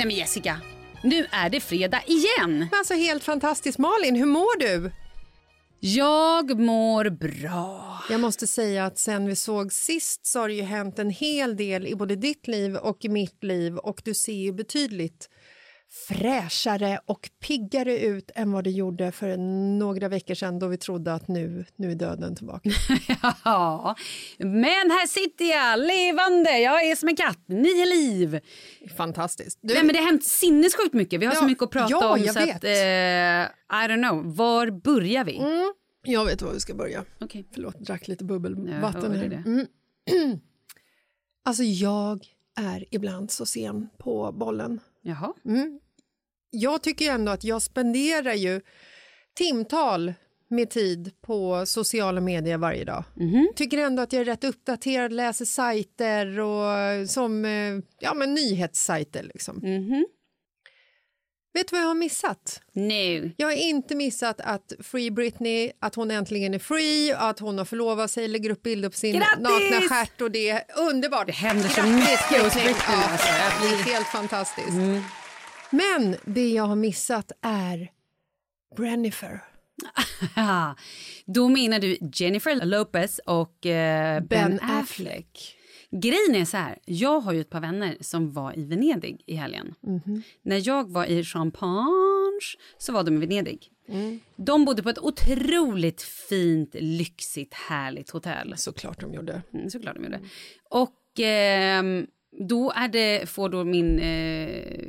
Nej men Jessica, nu är det fredag igen. Men Alltså helt fantastiskt. Malin, hur mår du? Jag mår bra. Jag måste säga att sen vi såg sist så har det ju hänt en hel del i både ditt liv och i mitt liv och du ser ju betydligt fräschare och piggare ut än vad du gjorde för några veckor sedan då vi trodde att nu, nu är döden tillbaka. Ja, men här sitter jag levande. Jag är som en katt, nio liv. Fantastiskt. Du, Nej, men det har hänt sinnessjukt mycket. Vi har Ja, så mycket att prata ja, om. jag så vet. Att, eh, I don't know. Var börjar vi? Mm, jag vet var vi ska börja. Okej. Förlåt, drack lite Ja, bubbelvatten hörde här. det. Mm. Alltså jag är ibland så sen på bollen. Jaha. Mm. Jag tycker ändå att jag spenderar ju timtal med tid på sociala medier varje dag. Tycker ändå att jag är rätt uppdaterad, läser sajter och som eh, ja, men nyhetssajter. Liksom. Mhm. Vet du vad jag har missat? Nu. Jag har inte missat att Free Britney, att hon äntligen är free, att hon har förlovat sig, lägger upp bilder på sin Grattis! nakna stjärt och det är underbart. Det händer så mycket hos Britney. Ja, alltså. Det är blir- helt fantastiskt. Men det jag har missat är Brennifer. Då menar du Jennifer Lopez och eh, Ben, Affleck. Grejen är så här, jag har ju ett par vänner som var i Venedig i helgen. När jag var i Champagne så var de i Venedig. De bodde på ett otroligt fint, lyxigt, härligt hotell. Såklart de gjorde. Mm, såklart de gjorde. Och ehm, då är det, får då min eh,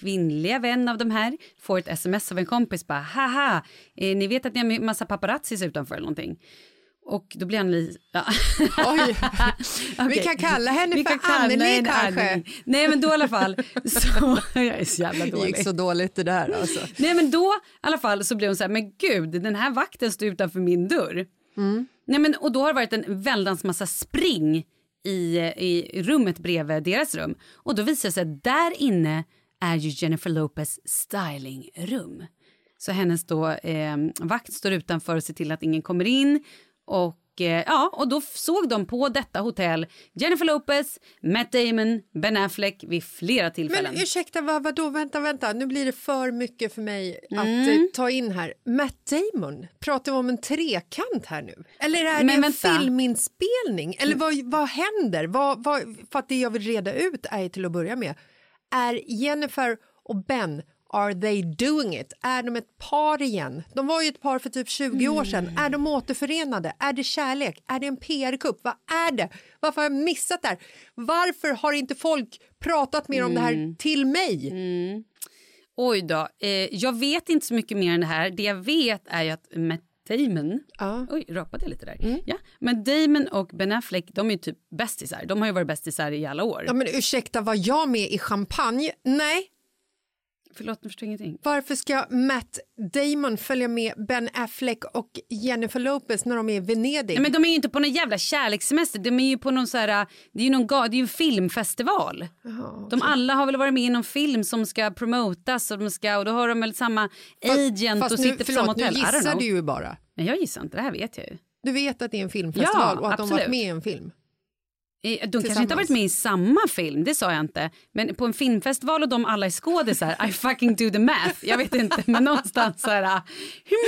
kvinnliga vän av de här får ett sms av en kompis bara haha, eh, ni vet att ni har massa paparazzis utanför eller någonting. Och då blir han lite... Ja. Oj. Vi Okej. kan kalla henne Vi för kalla Anneli kanske. Anneli. Nej men då i alla fall så... Jag är så jävla Det dålig. gick så dåligt det där alltså. Nej men då i alla fall så blev hon så här, men gud den här vakten står utanför min dörr. Nej men och då har det varit en väldans massa spring i, i rummet bredvid deras rum. Och då visar det sig att där inne är ju Jennifer Lopez stylingrum. Så hennes då eh, vakt står utanför och ser till att ingen kommer in. Och eh, ja, och då såg de på detta hotell Jennifer Lopez, Matt Damon, Ben Affleck vid flera tillfällen. Men ursäkta, vad, vadå, vänta, vänta, nu blir det för mycket för mig att Mm. eh, ta in här. Matt Damon, pratar vi om en trekant här nu? Eller är det en vänta. filminspelning? Eller vad, vad händer? Vad, vad, för att det jag vill reda ut är till att börja med, är Jennifer och Ben Are they doing it? Är de ett par igen? De var ju ett par för typ 20 år sedan. Mm. Är de återförenade? Är det kärlek? Är det en PR-kupp? Vad är det? Varför har jag missat det här? Varför har inte folk pratat mer om det Mm. här till mig? Oj då. Eh, jag vet inte så mycket mer än det här. Det jag vet är ju att Matt Damon... Ja. Oj, rapade jag lite där? Ja. Men Damon och Ben Affleck, de är ju typ bästisar. De har ju varit bästisar i alla år. Ja, men ursäkta, var jag med i champagne? Nej. Förlåt, jag förstår ingenting. Varför ska Matt Damon följa med Ben Affleck och Jennifer Lopez när de är i Venedig? Nej, men de är ju inte på någon jävla kärlekssemester. De är ju på någon så här... Det är ju, någon, ga- det är ju en filmfestival. De alla har väl varit med i någon film som ska promotas och, de ska, och då har de väl samma agent Fast och nu, sitter på förlåt, samma hotell. nu gissar du ju bara. Nej, jag gissar inte. Det här vet jag ju. Du vet att det är en filmfestival Ja, och att de absolut. varit med i en film. De kanske inte har varit med i samma film, det sa jag inte. Men på en filmfestival och de alla är skådisar, I fucking do the math. Jag vet inte, men någonstans så här...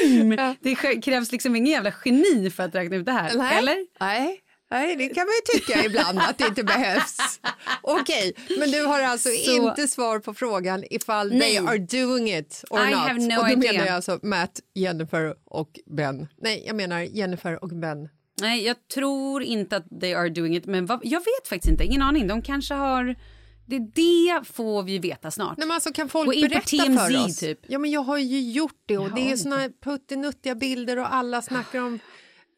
Hmm, det krävs liksom ingen jävla geni för att räkna ut det här. Nej. Eller? Nej. Nej, det kan man ju tycka ibland att det inte behövs. Okej, men du har alltså Så- inte svar på frågan ifall Nej. they are doing it or I not. have no och då idea. menar jag alltså Matt, Jennifer och Ben. Nej, jag menar Jennifer och Ben. Nej, jag tror inte att they are doing it. Men vad, jag vet faktiskt inte, ingen aning. De kanske har... Det, det får vi veta snart. Nej, men alltså, kan folk Gå in på berätta TMZ för oss? typ. Ja, men jag har ju gjort det och Ja, det är såna här puttinuttiga bilder och alla snackar om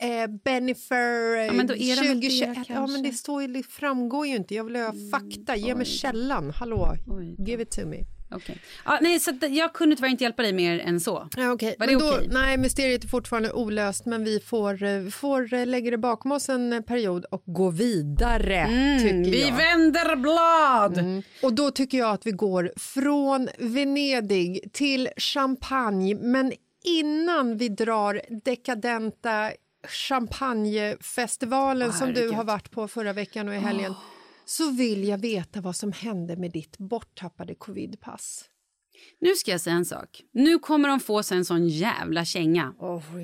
eh, Benifer eh, Ja, men då är de väl det, 2021. Ja, men det, står, ju- det framgår ju inte. Jag vill ha fakta. Ge mig källan. Hallå, give it to me. Okej. Ja, nej, så jag kunde tyvärr inte hjälpa dig mer än så. Ja, okay. Var det okej? Nej, mysteriet är fortfarande olöst men vi får, eh, får eh, lägga det bakom oss en eh, period och gå vidare, tycker Mm, Vi jag. vänder blad! Och då tycker jag att vi går från Venedig till Champagne men innan vi drar dekadenta champagnefestivalen som du har varit på förra veckan och i helgen så vill jag veta vad som hände med ditt borttappade covidpass. Nu ska jag säga en sak. Nu kommer de få sig en sån jävla känga.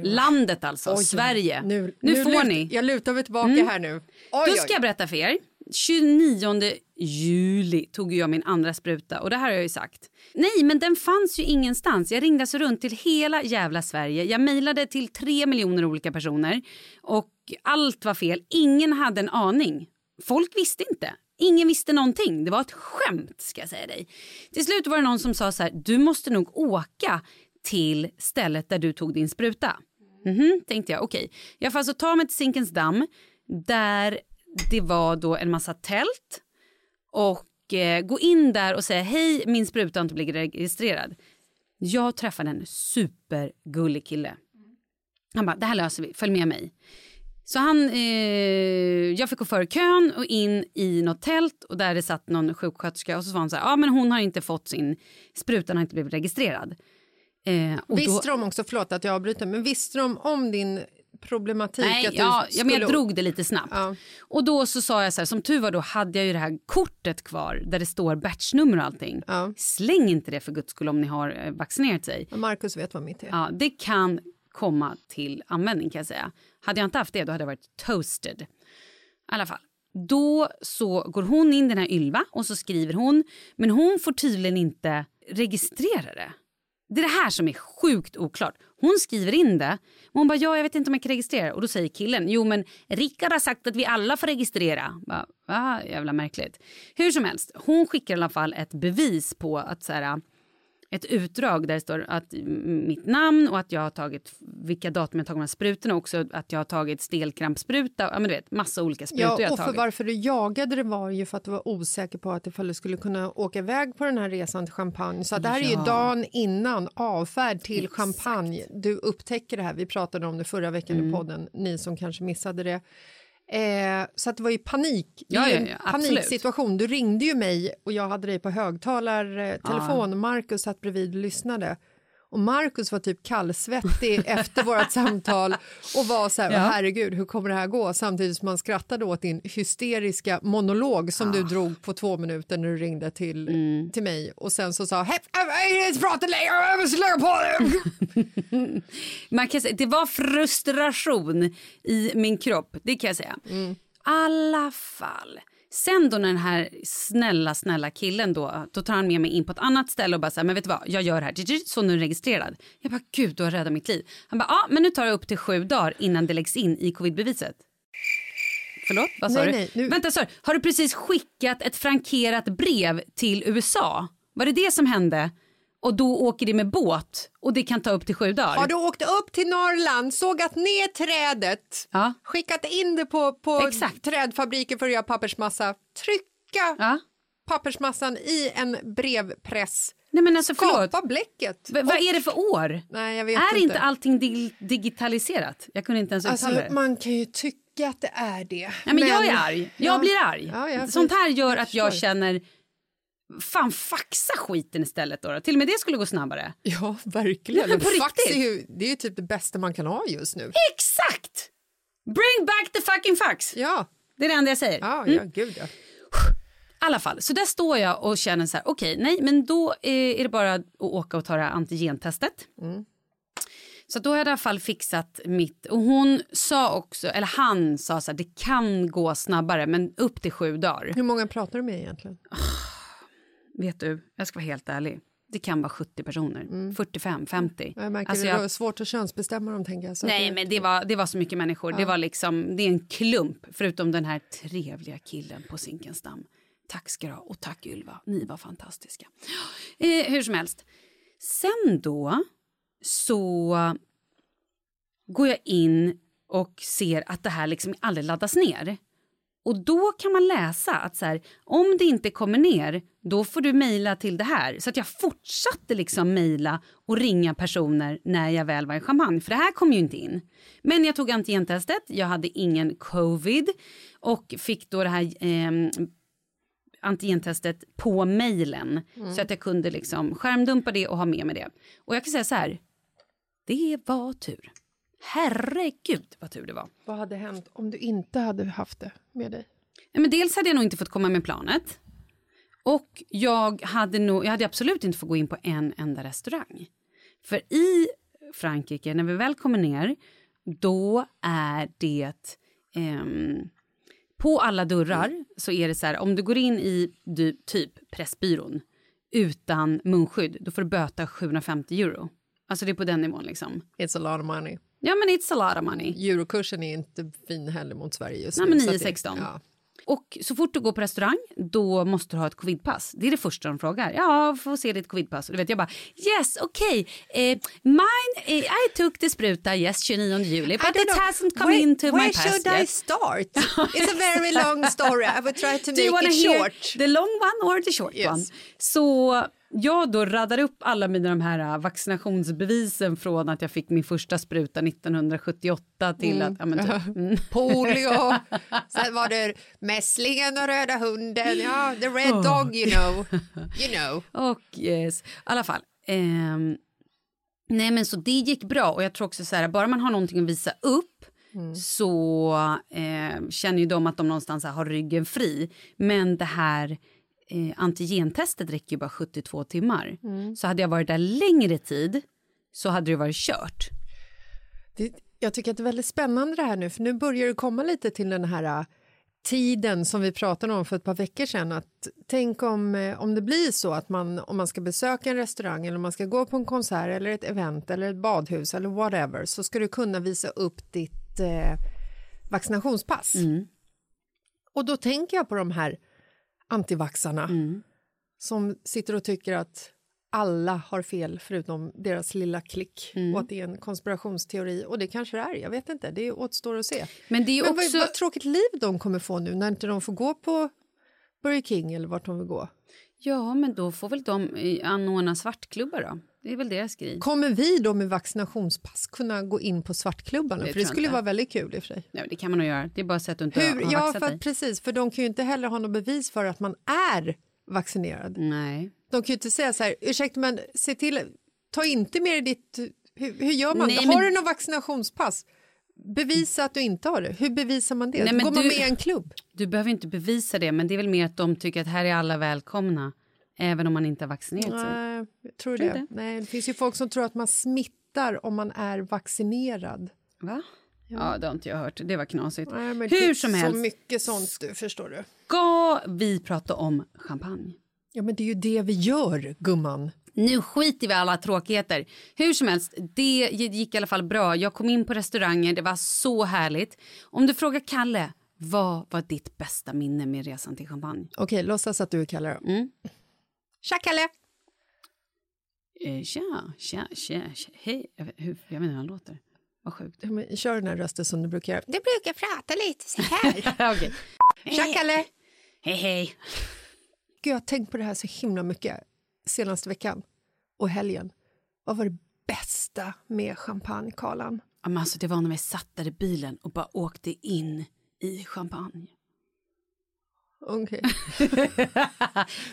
Landet alltså, Oj, Sverige. Nu, Nu, får lut- ni. Jag lutar mig tillbaka här nu. Oj, Då oj. ska jag berätta för er. 29 juli tog jag min andra spruta och det här har jag sagt. Nej, men den fanns ju ingenstans. Jag ringde alltså runt till hela jävla Sverige. Jag mejlade till tre miljoner olika personer och allt var fel. Ingen hade en aning. Folk visste inte. Ingen visste någonting. Det var ett skämt ska jag säga dig. Till slut var det någon som sa så här, du måste nog åka till stället där du tog din spruta. Mhm, tänkte jag. Okej. Jag får alltså ta mig till Zinkensdamm där det var då en massa tält och eh, gå in där och säga hej, min spruta har inte blivit registrerad. Jag träffade en supergullig kille. Han bara, det här löser vi, följ med mig. Så han, eh, jag fick gå före kön och in i något tält och där det satt någon sjuksköterska och så sa han så här, ja men hon har inte fått sin, sprutan har inte blivit registrerad. Eh, Visste då, de också, förlåt att jag avbryter, men visste de om din problematik? Nej, att ja, ja, men jag skulle- drog det lite snabbt. Ja. Och då så sa jag så här, som tur var då hade jag ju det här kortet kvar där det står batchnummer och allting. Ja. Släng inte det för guds skull om ni har eh, vaccinerat sig. Marcus vet vad mitt är. Ja, det kan komma till användning kan jag säga. Hade jag inte haft det då hade jag varit toasted. I alla fall. Då så går hon in, den här Ylva, och så skriver hon. Men hon får tydligen inte registrera det. Det är det här som är sjukt oklart. Hon skriver in det. men hon bara, ja jag vet inte om jag kan registrera. Och då säger killen, jo men Rickard har sagt att vi alla får registrera. Bara, Va? Jävla märkligt. Hur som helst, hon skickar i alla fall ett bevis på att så här, ett utdrag där det står att mitt namn och att jag har tagit vilka datum jag tagit de här sprutorna också att jag har tagit stelkrampsspruta, ja men du vet massa olika sprutor ja, jag och har för tagit. varför du jagade det var ju för att du var osäker på att ifall du skulle kunna åka iväg på den här resan till Champagne. Så det här är ju Ja. dagen innan avfärd till Exakt. Champagne. Du upptäcker det här, vi pratade om det förra veckan Mm. i podden, ni som kanske missade det. Eh, så att det var ju panik, Ja, ja, ja, paniksituation. Du ringde ju mig och jag hade dig på högtalartelefon och Markus satt bredvid och lyssnade. Och Markus var typ kallsvettig efter vårt samtal och var så här, Ja. herregud, hur kommer det här gå? Samtidigt som man skrattade åt din hysteriska monolog som Ah. du drog på två minuter när du ringde till, Mm. till mig och sen så sa, "Hepp, jag längre, jag måste lägga på det. Man kan säga, det var frustration i min kropp, det kan jag säga. Mm. alla fall. Sen då när den här snälla, snälla killen då, då tar han med mig in på ett annat ställe och bara så här, men vet du vad, jag gör det här, så nu är registrerad. Jag bara, gud, du har räddat mitt liv. Han bara, ja, men nu tar det upp till sju dagar innan det läggs in i covidbeviset. Förlåt, vad sa Nej, du? nej, nu- Vänta, sorry. har du precis skickat ett frankerat brev till USA? Var det det som hände? Och då åker det med båt och det kan ta upp till sju dagar? Har du åkt upp till Norrland, sågat ner trädet, Ja. skickat in det på, på Exakt. trädfabriken för att göra pappersmassa, trycka Ja. pappersmassan i en brevpress, Nej men alltså förlåt. skapa bläcket. V- vad är det för år? Nej, jag vet är inte. inte allting dig- digitaliserat? Jag kunde inte ens uttala Alltså, det. man kan ju tycka att det är det. Nej, men jag är arg. Jag Ja. blir arg. Ja, jag- Sånt här gör att jag känner... Fan, faxa skiten istället. Då. Till och med det skulle gå snabbare. Ja, verkligen. Nej, Fax riktigt. är ju, det är ju typ det bästa man kan ha just nu. Exakt! Bring back the fucking fax! Ja, Det är det enda jag säger. ja, Mm. ja gud ja. I alla fall, så där står jag och känner så här, okej, nej, men då eh, är det bara att åka och ta det här antigentestet. Så då har jag i alla fall fixat mitt, och hon sa också, eller han sa så här, det kan gå snabbare, men upp till sju dagar. Hur många pratar du med egentligen? Vet du, jag ska vara helt ärlig. Det kan vara 70 personer, 45, 50. Jag märker Alltså det jag- var svårt att könsbestämma dem tänker jag. Så Nej, att men det var, det var så mycket människor. Det var liksom, det är en klump, förutom den här trevliga killen på Zinkensdamm. Tack ska du ha, och tack Ylva, ni var fantastiska. Eh, hur som helst, sen då så går jag in och ser att det här liksom aldrig laddas ner. Och då kan man läsa att så här, om det inte kommer ner, då får du mejla till det här. Så att jag fortsatte liksom mejla och ringa personer när jag väl var i Champagne. För det här kom ju inte in. Men jag tog antigentestet, jag hade ingen covid och fick då det här ehm, antigentestet på mejlen. Så att jag kunde liksom skärmdumpa det och ha med mig det. Och jag kan säga så här, det var tur. Herregud vad tur det var. Vad hade hänt om du inte hade haft det med dig? Nej, men dels hade jag nog inte fått komma med planet. Och jag hade, nog, jag hade absolut inte fått gå in på en enda restaurang. För i Frankrike, när vi väl kommer ner, då är det... ehm, på alla dörrar så är det så här, om du går in i du, typ Pressbyrån utan munskydd, då får du böta 750 euro. Alltså det är på den nivån liksom. It's a lot of money. Ja men it's a lot of money. Eurokursen är inte fin heller mot Sverige just Nej, nu. men så att det- 9,16. Ja. Och så fort du går på restaurang, då måste du ha ett covidpass. Det är det första de frågar. Ja, får se ditt covidpass. Och du vet, jag bara, yes, okay. Eh, mine, eh, I took the spruta, yes, 29 juli, but it know. hasn't come Where- into my Where pass should I yet. start? It's a very long story. I will try to Do make it short. the long one or the short Yes. one? Så jag då raddar upp alla mina de här äh, vaccinationsbevisen från att jag fick min första spruta 1978 till att... Ja, men typ, mm. Polio, sen var det mässlingen och röda hunden. Ja, the red dog you know. You know. Och yes, i alla fall. ehm, nej men så det gick bra och jag tror också så här, bara man har någonting att visa upp så eh, känner ju de att de någonstans har ryggen fri. Men det här eh, antigentestet räcker ju bara 72 timmar. Så hade jag varit där längre tid så hade det varit kört. Det, jag tycker att det är väldigt spännande det här nu, för nu börjar det komma lite till den här äh, tiden som vi pratade om för ett par veckor sedan. Att tänk om, eh, om det blir så att man, om man ska besöka en restaurang eller om man ska gå på en konsert eller ett event eller ett badhus eller whatever så ska du kunna visa upp ditt eh, vaccinationspass. Och då tänker jag på de här antivaxarna som sitter och tycker att alla har fel förutom deras lilla klick och att det är en konspirationsteori. Och det kanske det är, jag vet inte, det återstår att se. Men det är Men vad, också... vad tråkigt liv de kommer få nu när inte de får gå på Burger King eller vart de vill gå. Ja, men då får väl de eh, anordna svartklubbar då. Det är väl deras grej. Kommer vi då med vaccinationspass kunna gå in på svartklubbarna? Det För det skulle inte. vara väldigt kul i för. Nej, det kan man nog göra. Det är bara så att du inte Hur? har Ja, för att, precis, för de kan ju inte heller ha något bevis för att man är vaccinerad. Nej. De kan ju inte säga så här, ursäkta men se till, ta inte med dig ditt, hur, hur gör man? Nej, har men- du något vaccinationspass? Bevisa att du inte har det. Hur bevisar man det? Nej, går man du- med i en klubb. Du behöver inte bevisa det, men det är väl mer att de tycker att här är alla välkomna. Även om man inte har vaccinerat sig. Nej, tror du Tror det? inte. Nej, det finns ju folk som tror att man smittar om man är vaccinerad. Va? Ja, det har inte jag hört. Det var knasigt. Nej, det Hur som Så helst, mycket sånt, du, förstår du. ska vi prata om champagne? Ja, men det är ju det vi gör, gumman. Nu skiter vi i alla tråkigheter. Hur som helst, det gick i alla fall bra. Jag kom in på restauranger, det var så härligt. Om du frågar Kalle, vad var ditt bästa minne med resan till Champagne? Okej, låtsas att du är Kalle. Mm. Tja, Kalle! Eh, tja, tja, tja, tja, hej. Jag vet, hur, jag vet inte hur han låter. Vad sjukt. Ja, men Kör den här rösten som du brukar göra. Du brukar prata lite så här. Okej. Tja, Kalle! Hej, hej. Gud, jag har tänkt på det här så himla mycket senaste veckan och helgen. Vad var det bästa med champagne, Karlan? Ja, men alltså, det var när vi satt där i bilen och bara åkte in i champagne. Okej.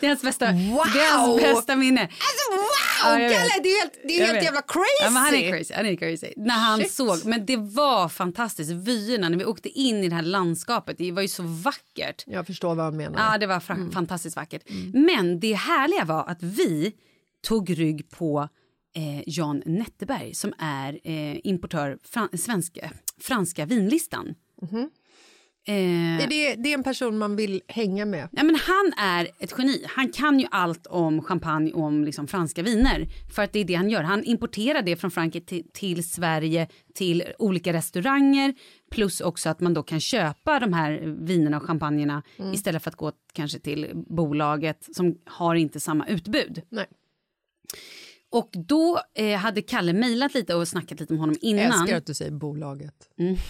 Det är hans bästa, Wow! det är hans bästa minne. Alltså, wow, Ja. Kalle! Det är helt, det är helt jävla crazy! Ja, han är crazy. Han är crazy. När han Shit. såg, men det var fantastiskt. Vyerna när vi åkte in i det här landskapet, det var ju så vackert. Jag förstår vad han menar. Ja, det var fra- fantastiskt vackert. Men det härliga var att vi tog rygg på eh, Jan Netteberg som är eh, importör fran- svenska, franska vinlistan. Eh, Är det, det är en person man vill hänga med. Ja, men han är ett geni. Han kan ju allt om champagne och om liksom franska viner. För att det är det han gör. Han importerar det från Frankrike till, till Sverige till olika restauranger. Plus också att man då kan köpa de här vinerna och champagnerna istället för att gå kanske till bolaget som har inte samma utbud. Nej. Och då eh, hade Kalle mejlat lite och snackat lite med honom Jag innan. älskar att du säger bolaget.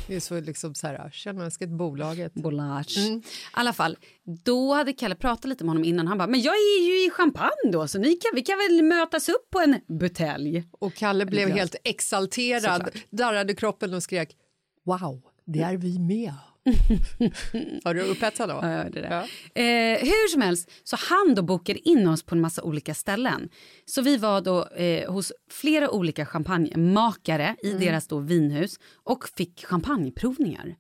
Det är så liksom så här, känner man älskat bolaget. Bolage. Mm. I alla fall, då hade Kalle pratat lite med honom innan. Han bara, men jag är ju i Champagne då, så ni kan, vi kan väl mötas upp på en butelj. Och Kalle blev helt exalterad, darrade kroppen och skrek Wow, det är vi med. Har du upphetsad då? Ja, jag hörde det. Eh, hur som helst, så han då bokade in oss på en massa olika ställen. Så vi var då eh, hos flera olika champagnemakare i deras då vinhus och fick champagneprovningar.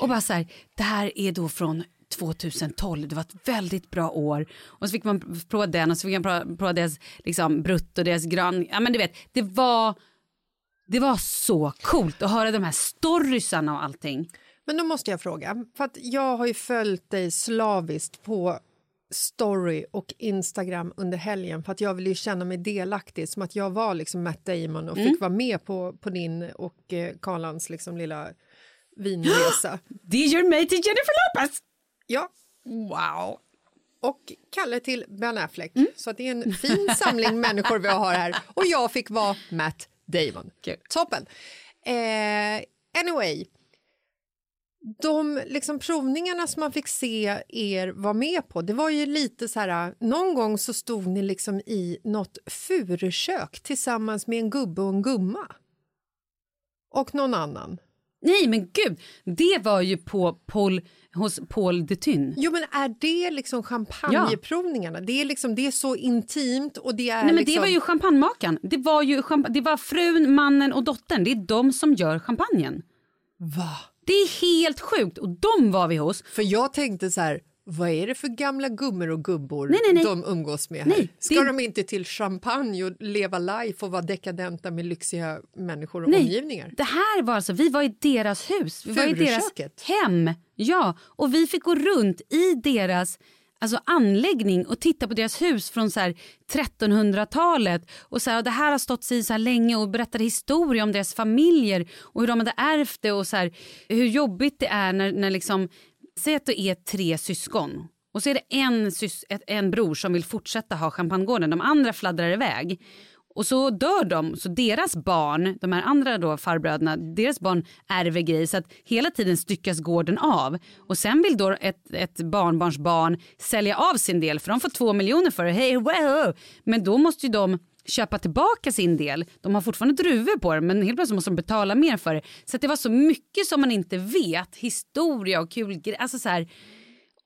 Och bara så här, det här är då från 2012, det var ett väldigt bra år. Och så fick man prova den och så fick man prova, deras liksom, brutt och deras gran. Ja men du vet, det var, det var så coolt att höra de här storiesarna och allting. Men då måste jag fråga, för att jag har ju följt dig slaviskt på story och Instagram under helgen för att jag vill ju känna mig delaktig som att jag var liksom Matt Damon och fick vara med på, på din och eh, Karlans liksom lilla vinresa. Det gör mig till Jennifer Lopez! ja, Wow. och Kalle till Ben Affleck. Så att det är en fin samling människor vi har här. Och jag fick vara Matt Damon. Kul. Toppen. Eh, anyway. De liksom provningarna som man fick se er vara med på, det var ju lite så här, någon gång så stod ni liksom i något furukök tillsammans med en gubbe och en gumma. Och någon annan. Nej men gud, det var ju på Paul, hos Paul de Thun. Jo men är det liksom champagneprovningarna? Det, är liksom, det är så intimt och det är Nej men liksom... det var ju champagnemakaren. Det var ju champa- det var frun, mannen och dottern. Det är de som gör champagnen. Va? Det är helt sjukt och de var vi hos. För jag tänkte så här, Vad är det för gamla gummor och gubbor Nej, nej, nej. de umgås med här? Ska det- de inte till champagne och leva life och vara dekadenta med lyxiga människor och Nej, omgivningar? det här var alltså, vi var i deras hus. Vi var i deras hem. Ja, och vi fick gå runt i deras alltså anläggning och titta på deras hus från så 1300-talet. Och så här, och det här har stått sig så här länge och berättar historia om deras familjer och hur de hade ärvt det och så här, hur jobbigt det är när, när liksom, säg att det är tre syskon och så är det en, sys, en bror som vill fortsätta ha champagnegården. De andra fladdrar iväg. Och så dör de, så deras barn, de här andra då farbröderna, deras barn ärver grejer så att hela tiden styckas gården av. Och sen vill då ett, ett barnbarns barn sälja av sin del för de får två miljoner för det. Hey, wow. Men då måste ju de köpa tillbaka sin del. De har fortfarande druvor på det men helt plötsligt måste de betala mer för det. Så att det var så mycket som man inte vet, historia och kul grejer. Alltså så här,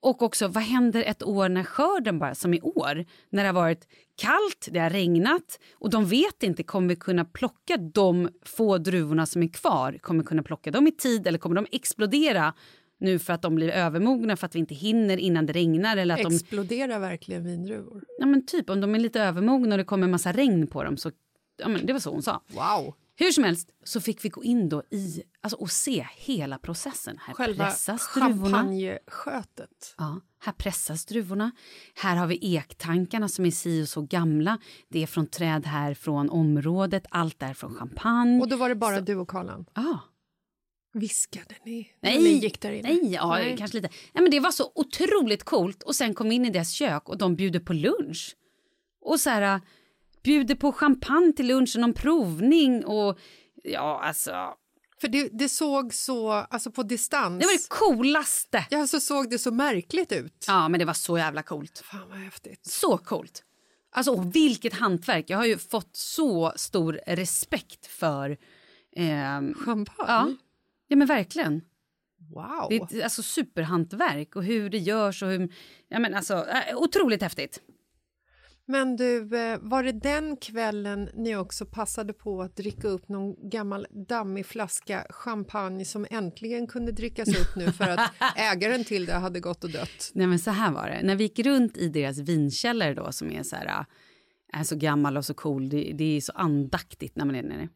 och också vad händer ett år när skörden bara som i år när det har varit kallt, det har regnat och de vet inte kommer vi kunna plocka de få druvorna som är kvar, kommer vi kunna plocka dem i tid eller kommer de explodera nu för att de blir övermogna för att vi inte hinner innan det regnar eller att de, Exploderar verkligen vindruvor? ja men typ om de är lite övermogna och det kommer en massa regn på dem så, ja men det var så hon sa. Wow! Hur som helst så fick vi gå in då i, alltså och se hela processen. Här Själva pressas champagneskötet. Ja, här pressas druvorna. Här har vi ektankarna som är si och så gamla. Det är från träd här från området. Allt är från champagne. Och då var det bara du och Karlan? ah, Viskade ni nej, ni gick där inne? nej, ja, kanske lite. Nej, men det var så otroligt coolt. Och sen kom vi in i deras kök och de bjuder på lunch. Och så här, bjuder på champagne till lunchen, någon provning och ja, alltså. För det, det såg så, alltså på distans, Det var det coolaste. ja, så såg det så märkligt ut. Ja, men det var så jävla coolt. Fan vad häftigt. Så coolt. Alltså, och vilket hantverk. Jag har ju fått så stor respekt för... ehm, Champagne? ja. ja, men verkligen. Wow! Det är ett alltså, superhantverk och hur det görs och hur... Ja, men alltså, äh, otroligt häftigt. Men du, eh, var det den kvällen ni också passade på att dricka upp någon gammal dammig flaska champagne som äntligen kunde drickas upp nu för att ägaren till det hade gått och dött? Nej, men så här var det. När vi gick runt i deras vinkällare då som är så här... äh, är så gammal och så cool. Det, det är så andaktigt när man är nere.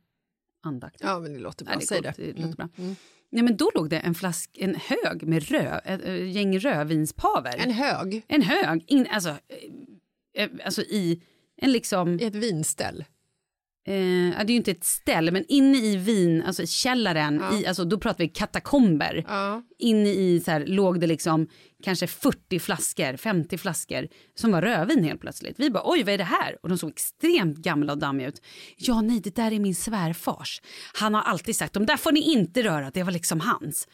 Andaktigt. Ja, men det låter bra. Ja, det Säg coolt. det. Mm. Det låter bra. Nej, men då låg det en, flask, en hög med rö, ett, gäng rödvinspaver. En hög En hög, in, alltså, eh, eh, alltså i en liksom... i ett vinställ. Eh, ja, det är ju inte ett ställ, men inne i vin, alltså källaren, i, alltså, då pratar vi katakomber. Ja. Inne i så här, låg det liksom kanske 40 flaskor, 50 flaskor som var rödvin helt plötsligt. Vi bara oj vad är det här? Och de såg extremt gamla och dammiga ut. Ja nej det där är min svärfars. Han har alltid sagt de där får ni inte röra, det var liksom hans.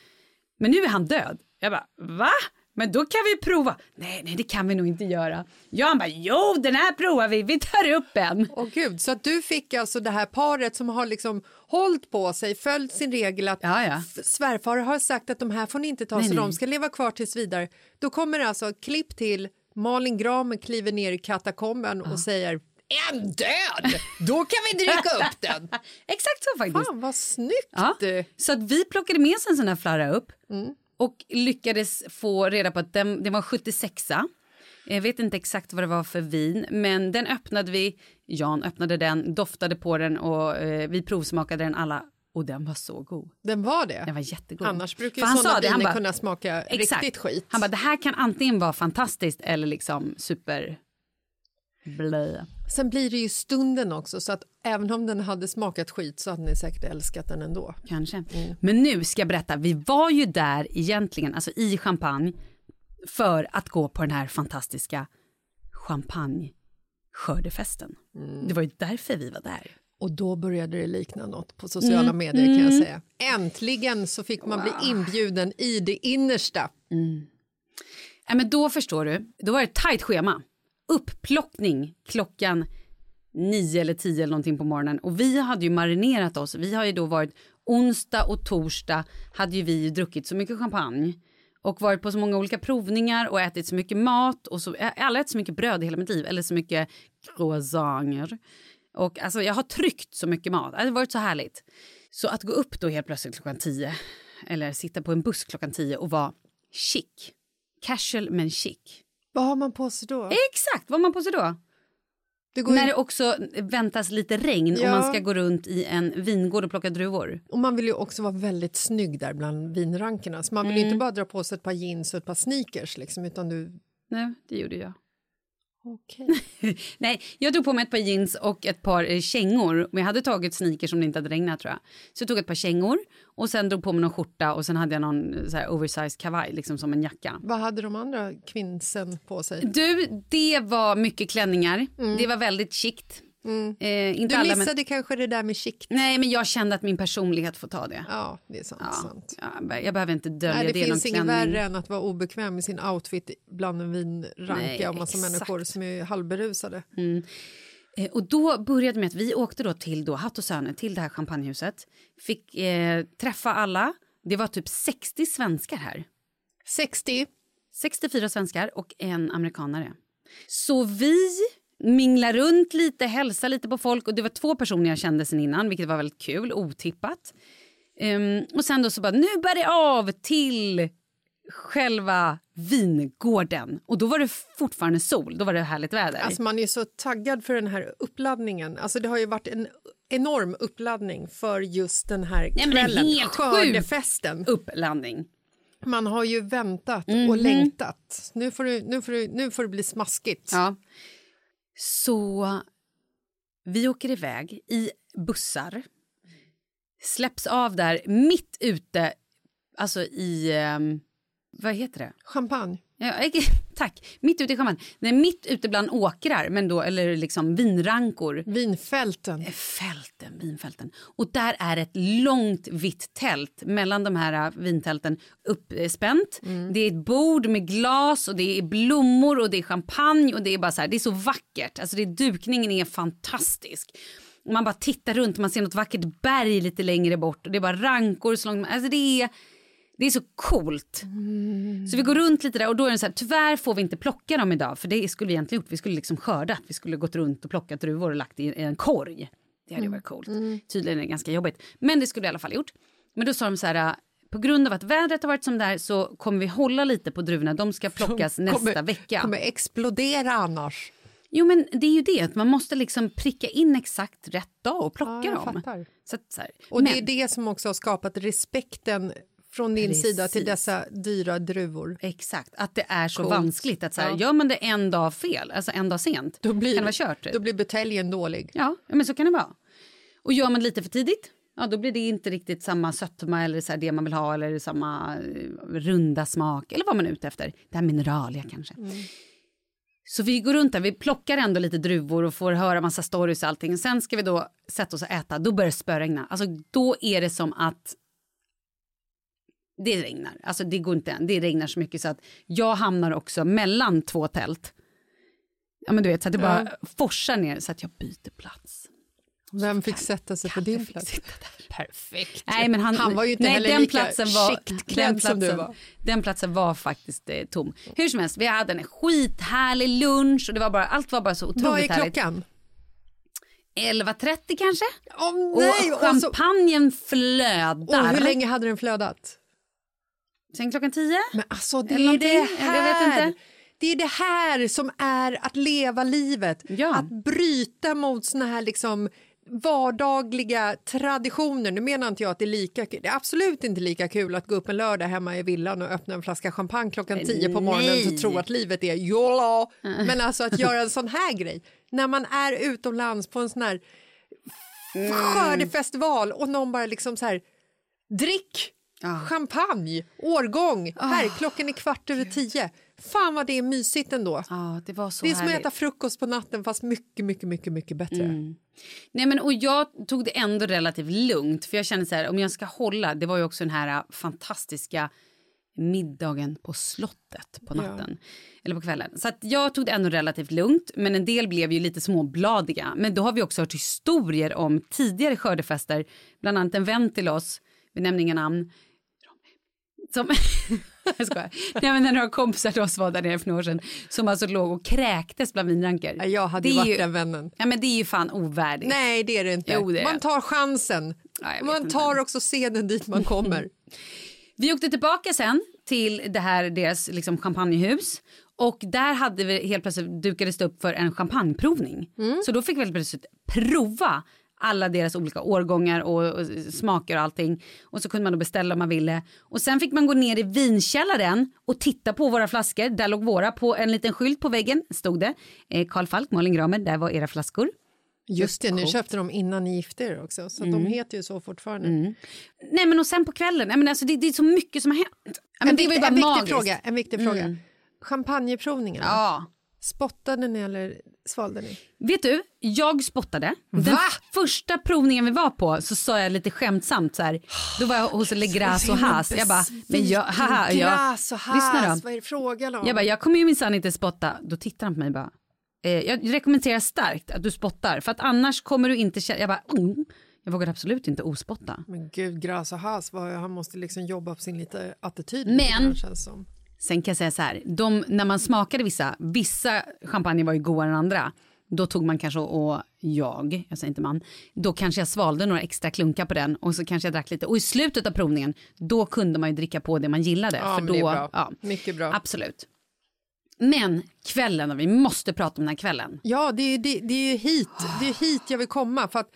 Men nu är han död. Jag bara va? Men då kan vi prova. Nej, nej, det kan vi nog inte göra. Ja, han bara, jo, den här provar vi. Vi tar upp en. Åh gud, så att du fick alltså det här paret som har liksom hållit på sig, följt sin regel att Ja, ja. svärfar har sagt att de här får ni inte ta Nej, så nej. de ska leva kvar tills vidare. Då kommer alltså klipp till Malin Gramer kliver ner i katakomben och säger en död, då kan vi dricka upp den. Exakt så faktiskt. Fan vad snyggt! Ja. Så att vi plockade med oss en sån här flarra upp och lyckades få reda på att den, den var 76 Jag vet inte exakt vad det var för vin, men den öppnade vi. Jan öppnade den, doftade på den och eh, vi provsmakade den alla. Och den var så god. Den var det? Den var jättegod. Annars brukar ju han sådana viner kunna smaka Exakt. riktigt skit. Han bara, det här kan antingen vara fantastiskt eller liksom super... Blö. Sen blir det ju stunden också så att även om den hade smakat skit så hade ni säkert älskat den ändå. Kanske. Men nu ska jag berätta, vi var ju där egentligen, alltså i Champagne, för att gå på den här fantastiska champagne-skördefesten. Det var ju därför vi var där. Och då började det likna något på sociala medier kan jag säga. Äntligen så fick man bli inbjuden i det innersta. Ja, men då förstår du, då var det ett tajt schema. Upplockning klockan nio eller tio eller någonting på morgonen. Och vi hade ju marinerat oss. Vi har ju då varit onsdag och torsdag hade ju vi ju druckit så mycket champagne och varit på så många olika provningar och ätit så mycket mat och så, jag har ätit så mycket bröd i hela mitt liv eller så mycket croissanter. Och alltså jag har tryckt så mycket mat, det har varit så härligt. Så att gå upp då helt plötsligt klockan tio eller sitta på en buss klockan tio och vara chic, casual men chic. Vad har man på sig då? Exakt, vad har man på sig då? Det När det också väntas lite regn och Ja. man ska gå runt i en vingård och plocka druvor. och man vill ju också vara väldigt snygg där bland vinrankerna. Så man vill Mm. inte bara dra på sig ett par jeans och ett par sneakers liksom, utan du... Nej, det gjorde jag. Okej. Nej, jag tog på mig ett par jeans och ett par eh, kängor. Men jag hade tagit sneakers om det inte hade regnat tror jag. Så jag tog ett par kängor och sen drog på mig någon skjorta och sen hade jag någon eh, så här oversized kavaj liksom som en jacka. Vad hade de andra kvinnsen på sig? Du, det var mycket klänningar. Det var väldigt chict. Eh, inte Mm. Du alla, men... missade kanske det där med chic. Nej, men jag kände att min personlighet får ta det. Ja, det är sant. Ja, sant. ja, jag behöver inte dölja Nej, det, det. finns inget värre än att vara obekväm i sin outfit bland en vinranka och massa exakt. människor som är halvberusade. Eh, Och då började med att vi åkte då till då Hatt och Söner, till det här champagnehuset. Fick eh, träffa alla. Det var typ 60 svenskar här. 60. 64 svenskar och en amerikanare. Så vi minglar runt lite, hälsar lite på folk och det var två personer jag kände sen innan, vilket var väldigt kul, otippat. Ehm, och sen då så bara, nu bär det av till själva vingården. Och då var det fortfarande sol, då var det härligt väder. Alltså man är så taggad för den här uppladdningen. Alltså det har ju varit en enorm uppladdning för just den här kvällen, helt sjuk. skördefesten. Upplandning. Man har ju väntat Mhm. och längtat. Nu får, du, nu, får du, nu får det bli smaskigt. Ja. Så vi åker iväg i bussar. Släpps av där mitt ute, alltså i... Ehm, vad heter det? Champagne. Ja, eh, tack. Mitt ute i Champagne. Nej, mitt ute bland åkrar, men då, eller liksom vinrankor. Vinfälten. Eh, Fälten, vinfälten. Och där är ett långt vitt tält mellan de här eh, vintälten uppspänt. Det är ett bord med glas och det är blommor och det är champagne och det är bara så här, det är så vackert. Alltså det, dukningen är fantastisk. Man bara tittar runt, man ser något vackert berg lite längre bort och det är bara rankor så långt. Alltså det är, det är så coolt. Så vi går runt lite där och då är det så här, tyvärr får vi inte plocka dem idag för det skulle vi egentligen gjort. Vi skulle liksom skördat, vi skulle gått runt och plockat druvor och lagt i en korg. Det hade ju varit coolt. Tydligen är det ganska jobbigt. Men det skulle vi i alla fall gjort. Men då sa de så här, på grund av att vädret har varit som det är så kommer vi hålla lite på druvorna. De ska plockas nästa kommer, vecka. kommer explodera annars. Jo men det är ju det, att man måste liksom pricka in exakt rätt dag och plocka Ja, dem. fattar. Så att, så. Och det är Men- det som också har skapat respekten från din Precis. sida till dessa dyra druvor. Exakt, att det är så Coolt. vanskligt. Att så här, Ja. Gör man det en dag fel, alltså en dag sent, Då blir, kan det vara kört. typ. Då blir buteljen dålig. Ja, men så kan det vara. Och gör man det lite för tidigt, ja, då blir det inte riktigt samma sötma eller så det man vill ha eller samma eh, runda smak eller vad man är ute efter. Det här mineraliga kanske. Så vi går runt där, vi plockar ändå lite druvor och får höra massa stories och allting. Sen ska vi då sätta oss och äta, då börjar det spöregna. Alltså då är det som att det regnar. Alltså det går inte än. Det regnar så mycket så att jag hamnar också mellan två tält. Ja men du vet så att det bara forsar ner så att jag byter plats. Vem fick sätta sig på din plats? Perfekt. Nej, men han, Han var ju inte nej, heller den lika platsen var, den klädd som du platsen- var. Den platsen var faktiskt eh, tom. Hur som helst, vi hade en skithärlig lunch och det var bara, allt var bara så otroligt Vad är härligt. klockan? 11.30 kanske? Åh nej! och Och, så, champagnen flödar. och hur länge hade den flödat? Sen klockan 10? Men alltså det är det här. Det är det här som är att leva livet. Ja. Att bryta mot såna här liksom vardagliga traditioner. Nu menar inte jag att det är lika kul. Det är absolut inte lika kul att gå upp en lördag hemma i villan och öppna en flaska champagne klockan tio på morgonen och tro att livet är jola. Men alltså att göra en sån här grej när man är utomlands på en sån här Mm. skördefestival och någon bara liksom så här drick champagne, årgång, Ah. här klockan är kvart över tio. Fan vad det är mysigt ändå. Ja, det var så Det är som att härligt. äta frukost på natten fast mycket, mycket, mycket, mycket bättre. Mm. Nej, men, och jag tog det ändå relativt lugnt för jag kände så här, om jag ska hålla, det var ju också den här äh, fantastiska middagen på slottet på natten. Eller på kvällen. Så jag tog det ändå relativt lugnt, men en del blev ju lite småbladiga. Men då har vi också hört historier om tidigare skördefester, bland annat en vän till oss, vi nämner inga namn, som... jag skojar. Nej, men när några kompisar till oss var där nere för några år sedan som alltså låg och kräktes bland vinrankor. Ja, Jag hade Det ju varit ju- den vännen. Ja, men det är ju fan ovärdigt. Nej, det är det inte. Jo, det är man tar chansen. Ja, man inte. tar också scenen dit man kommer. Vi åkte tillbaka sen till det här deras liksom, champagnehus. Och där hade vi helt plötsligt dukades det upp för en champagneprovning. Så då fick vi helt plötsligt prova alla deras olika årgångar och, och smaker och allting. Och så kunde man då beställa om man ville. Och sen fick man gå ner i vinkällaren och titta på våra flaskor. Där låg våra på en liten skylt på väggen. Stod det eh, Carl Falk, Malin Gramer, där var era flaskor. Just det, ni Coolt. köpte dem innan ni gifte er också, så de heter ju så fortfarande. Nej men och sen på kvällen, men alltså, det, det är så mycket som har hänt. Men en det var ju viktig, bara en viktig magiskt. fråga. En viktig fråga. Champagneprovningen, Ja. Spottade ni eller svalde ni? Vet du, jag spottade. Den Va? första provningen vi var på så sa jag lite skämtsamt så här. Då var jag hos Le Gras och Haas. Jag bara, men jag, haha, jag, lyssna då. vad är det frågan om? Jag bara, jag kommer ju minsann inte spotta. Då tittar han på mig bara, eh, jag rekommenderar starkt att du spottar för att annars kommer du inte känna, jag bara, mm. jag vågar absolut inte ospotta. Men gud, Gras och has, vad, han måste liksom jobba på sin lite attityd. Men- Sen kan jag säga så här, de, när man smakade vissa, vissa champagne var ju godare än andra. Då tog man kanske, och jag, jag säger inte man, då kanske jag svalde några extra klunkar på den och så kanske jag drack lite. Och i slutet av provningen, då kunde man ju dricka på det man gillade. Ja, för då, det är bra. Ja, Mycket bra. Absolut. Men kvällen, och vi måste prata om den här kvällen. Ja, det är, det, det är hit, det är hit jag vill komma. För att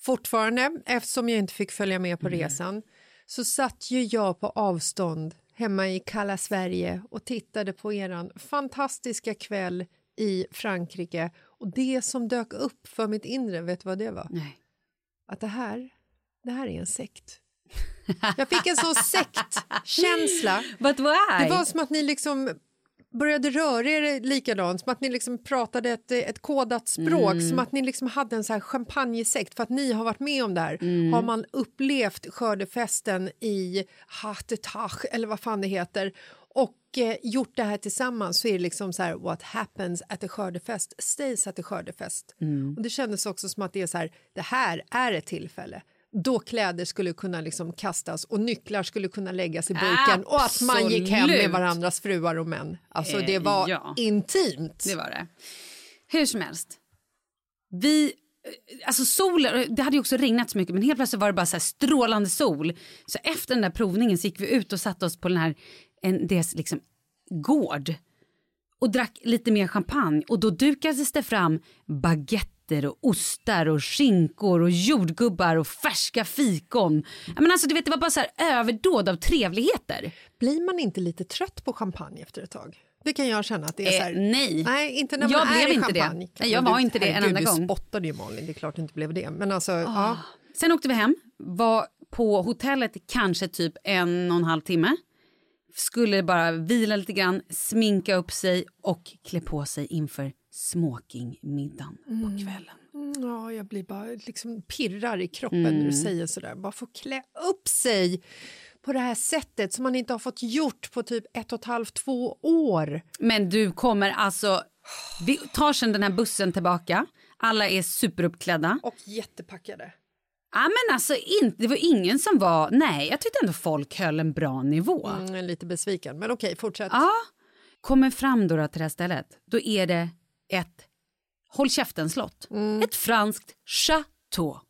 fortfarande, eftersom jag inte fick följa med på Mm. resan, så satt ju jag på avstånd hemma i kalla Sverige och tittade på eran fantastiska kväll i Frankrike. Och det som dök upp för mitt inre, vet du vad det var? Nej. Att det här, det här är en sekt. Jag fick en sån sektkänsla. Det var som att ni liksom började röra er likadant, som att ni liksom pratade ett, ett kodat språk, Mm. som att ni liksom hade en så här champagnesekt för att ni har varit med om det här. Mm. Har man upplevt skördefesten i Hattetach eller vad fan det heter och eh, gjort det här tillsammans så är det liksom så här what happens at a skördefest stays at a skördefest. Mm. Och det kändes också som att det är så här, det här är ett tillfälle då kläder skulle kunna liksom kastas och nycklar skulle kunna läggas i burken och att man gick hem med varandras fruar och män. Alltså Eh, det var ja. intimt. Det var det. Hur som helst. Vi, eh, alltså solen, det hade ju också regnat så mycket men helt plötsligt var det bara så här strålande sol. Så efter den där provningen så gick vi ut och satte oss på den här, en, deras liksom gård och drack lite mer champagne och då dukades det fram baguetter och ostar och skinkor och jordgubbar och färska fikon. Men alltså, du vet, det var bara så här överdåd av trevligheter. Blir man inte lite trött på champagne efter ett tag? Det kan jag känna att det är så här. Eh, nej. Nej, inte när Jag man är blev i inte det. Nej, jag var du- inte det en enda gång. Du spottade ju Malin, det är klart det inte blev det. Men alltså, ja. Sen åkte vi hem, var på hotellet kanske typ en och en halv timme. Skulle bara vila lite grann, sminka upp sig och klä på sig inför smokingmiddagen på kvällen. Mm, Ja, jag blir bara liksom pirrar i kroppen när du säger sådär. Bara få klä upp sig på det här sättet som man inte har fått gjort på typ ett och ett halvt, två år. Men du kommer alltså, vi tar sen den här bussen tillbaka. Alla är superuppklädda. Och jättepackade. Ja men alltså inte, det var ingen som var, nej jag tyckte ändå folk höll en bra nivå. Mm, lite besviken, men okej, fortsätt. Ja, kommer fram då, till det här stället, då är det ett håll käften-slott. Ett franskt chateau.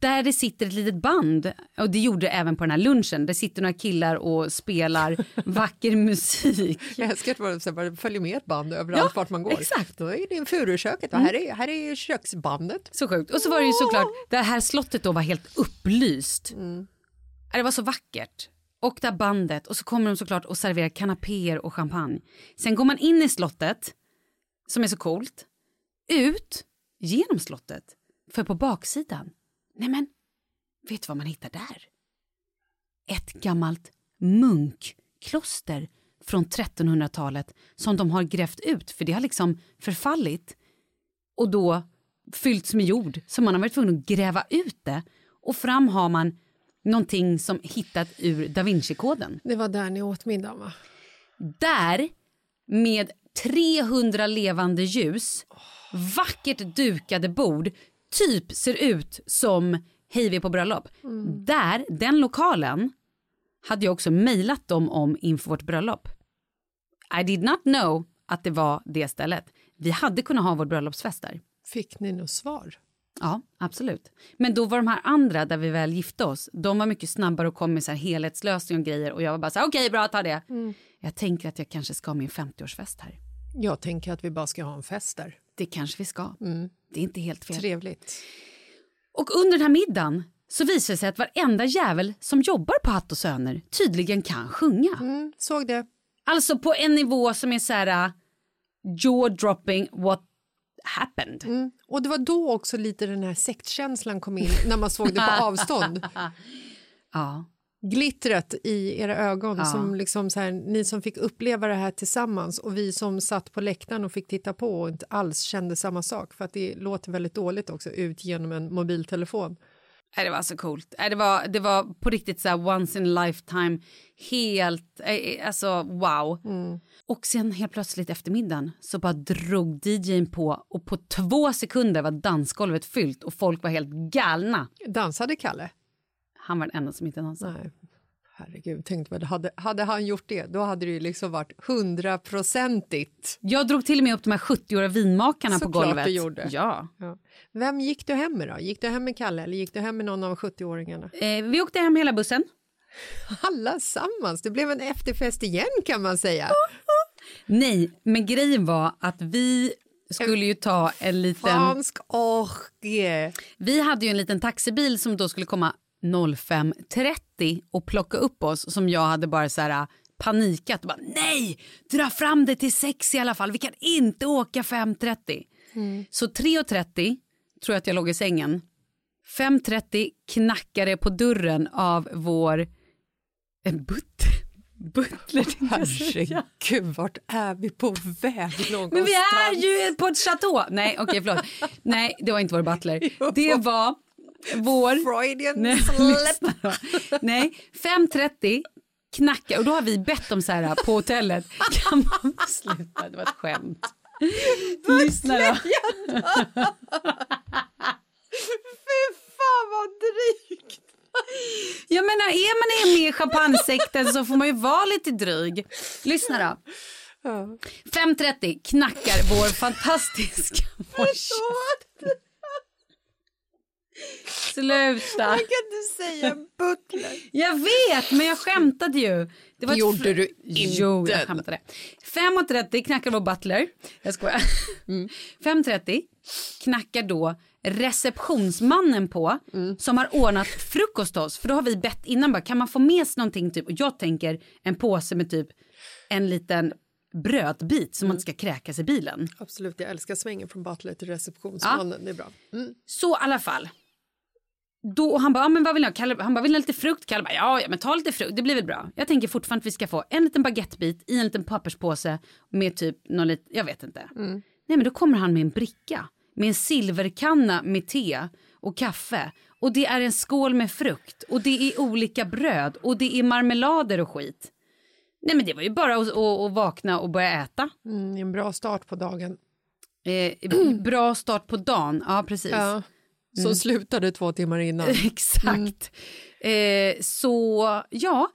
Där det sitter ett litet band, och det gjorde det även på den här lunchen. Det sitter några killar och spelar vacker musik. Jag älskar att man följer med ett band överallt Ja, vart man går. exakt. Då är det furuköket och här är, här är köksbandet. Så sjukt. Och så var det ju såklart, det här slottet då var helt upplyst. Det var så vackert. Och där bandet och så kommer de såklart och serverar kanapéer och champagne. Sen går man in i slottet, som är så coolt, ut genom slottet. För på baksidan, nej men, vet du vad man hittar där? Ett gammalt munkkloster från 1300-talet som de har grävt ut, för det har liksom förfallit och då fyllts med jord så man har varit tvungen att gräva ut det och fram har man någonting som hittat ur da Vinci-koden. Det var där ni åt middagen va? Där med 300 levande ljus, vackert dukade bord, typ ser ut som Hej vi är på bröllop. Där, den lokalen, hade jag också mejlat dem om inför vårt bröllop. I did not know att det var det stället. Vi hade kunnat ha vår bröllopsfest där. Fick ni något svar? Ja, absolut. Men då var de här andra där vi väl gifte oss, de var mycket snabbare och kom med så här helhetslösning och grejer och jag var bara så här, okej, okay, bra, ta det. Mm. Jag tänker att jag kanske ska ha min 50-årsfest här. Jag tänker att vi bara ska ha en fest där. Det kanske vi ska. Mm. Det är inte helt fel. Trevligt. Och under den här middagen så visar det sig att varenda jävel som jobbar på Hatt och Söner tydligen kan sjunga. Mm, såg det. Alltså på en nivå som är så här uh, jaw dropping what happened. Mm. Och det var då också lite den här sektkänslan kom in när man såg det på avstånd. ja. Glittret i era ögon, Ja. som liksom så här, ni som fick uppleva det här tillsammans och vi som satt på läktaren och fick titta på och inte alls kände samma sak för att det låter väldigt dåligt också ut genom en mobiltelefon. Nej, det var så coolt. Nej, det, var, det var på riktigt så här once in a lifetime. Helt, eh, alltså wow. Och sen helt plötsligt efter middagen så bara drog DJn på och på två sekunder var dansgolvet fyllt och folk var helt galna. Dansade Kalle? Han var den enda som inte dansade. Nej. Herregud, tänkte väl, hade, hade han gjort det då hade det ju liksom varit hundraprocentigt. Jag drog till och med upp de här 70-åriga vinmakarna på Såklart golvet. du gjorde. Ja. Ja. Vem gick du hem med då? Gick du hem med Kalle eller gick du hem med någon av 70-åringarna? Eh, vi åkte hem hela bussen. Alla sammans. Det blev en efterfest igen kan man säga. Nej, men grejen var att vi skulle ju ta en liten... Fransk orgie. Vi hade ju en liten taxibil som då skulle komma 05.30 och plocka upp oss som jag hade bara så här äh, panikat och bara nej, dra fram det till 6 i alla fall. Vi kan inte åka 5.30. Så 3.30 tror jag att jag låg i sängen. 5.30 knackade på dörren av vår en butler. Herregud, vart är vi på väg någonstans? Men vi är ju på ett chateau. Nej, okej, förlåt. Nej, det var inte vår butler. Det var vår... Freudian Nej, slip. Nej, 5.30 knackar och då har vi bett om så här på hotellet. Kan man sluta? Det var ett skämt. Lyssna då. Fy fan vad drygt! Jag menar, är man med i champagnesekten så får man ju vara lite dryg. Lyssna då. 5.30 knackar vår fantastiska morse. Sluta. Man kan inte säga butler. Jag vet, men jag skämtade ju. Det var Gjorde du Jo, inte. jag skämtade. 5.30 knackar vår butler. Jag skojar. Mm. 5.30 knackar då receptionsmannen på som har ordnat frukost till oss. För då har vi bett innan bara, kan man få med sig någonting typ? Och jag tänker en påse med typ en liten brödbit som man inte ska kräkas i bilen. Absolut, jag älskar svängen från butler till receptionsmannen. Det är bra. Mm. Så i alla fall. Då, och han bara, ja, men vad vill ni ha? Kalle, han bara, vill ni ha lite frukt? Kalle bara, ja, ja men ta lite frukt, det blir väl bra. Jag tänker fortfarande att vi ska få en liten baguettebit i en liten papperspåse med typ någon lite, jag vet inte. Nej men då kommer han med en bricka med en silverkanna med te och kaffe. Och det är en skål med frukt och det är olika bröd och det är marmelader och skit. Nej men det var ju bara att, att, att vakna och börja äta. Mm, en bra start på dagen. Eh, bra start på dagen, ja precis. Ja. Så slutade två timmar innan. Exakt. Eh, så ja,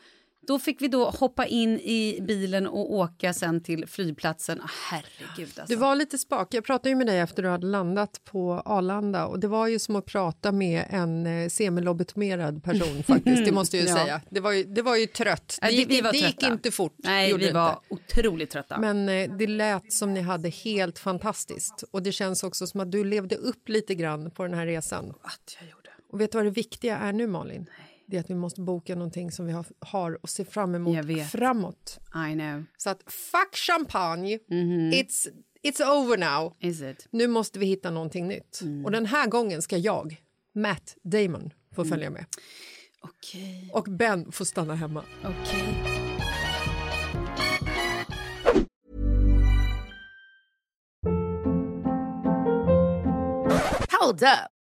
då fick vi då hoppa in i bilen och åka sen till flygplatsen. Ah, herregud alltså. Du var lite spak. Jag pratade ju med dig efter du hade landat på Arlanda och det var ju som att prata med en eh, semilobotomerad person faktiskt. Det måste jag ju Ja. säga. Det var ju, det var ju trött. Det gick, vi var det gick inte fort. Nej, vi var inte. otroligt trötta. Men eh, det lät som ni hade helt fantastiskt och det känns också som att du levde upp lite grann på den här resan. att jag gjorde. Och vet du vad det viktiga är nu Malin? Det är att vi måste boka någonting som vi har, har och se fram emot Jag vet. framåt. I know. Så att fuck champagne, Mhm. it's, it's over now. Is it? Nu måste vi hitta någonting nytt. Mm. Och den här gången ska jag, Matt Damon, få följa med. Okej, Och Ben får stanna hemma. okej. Hold up.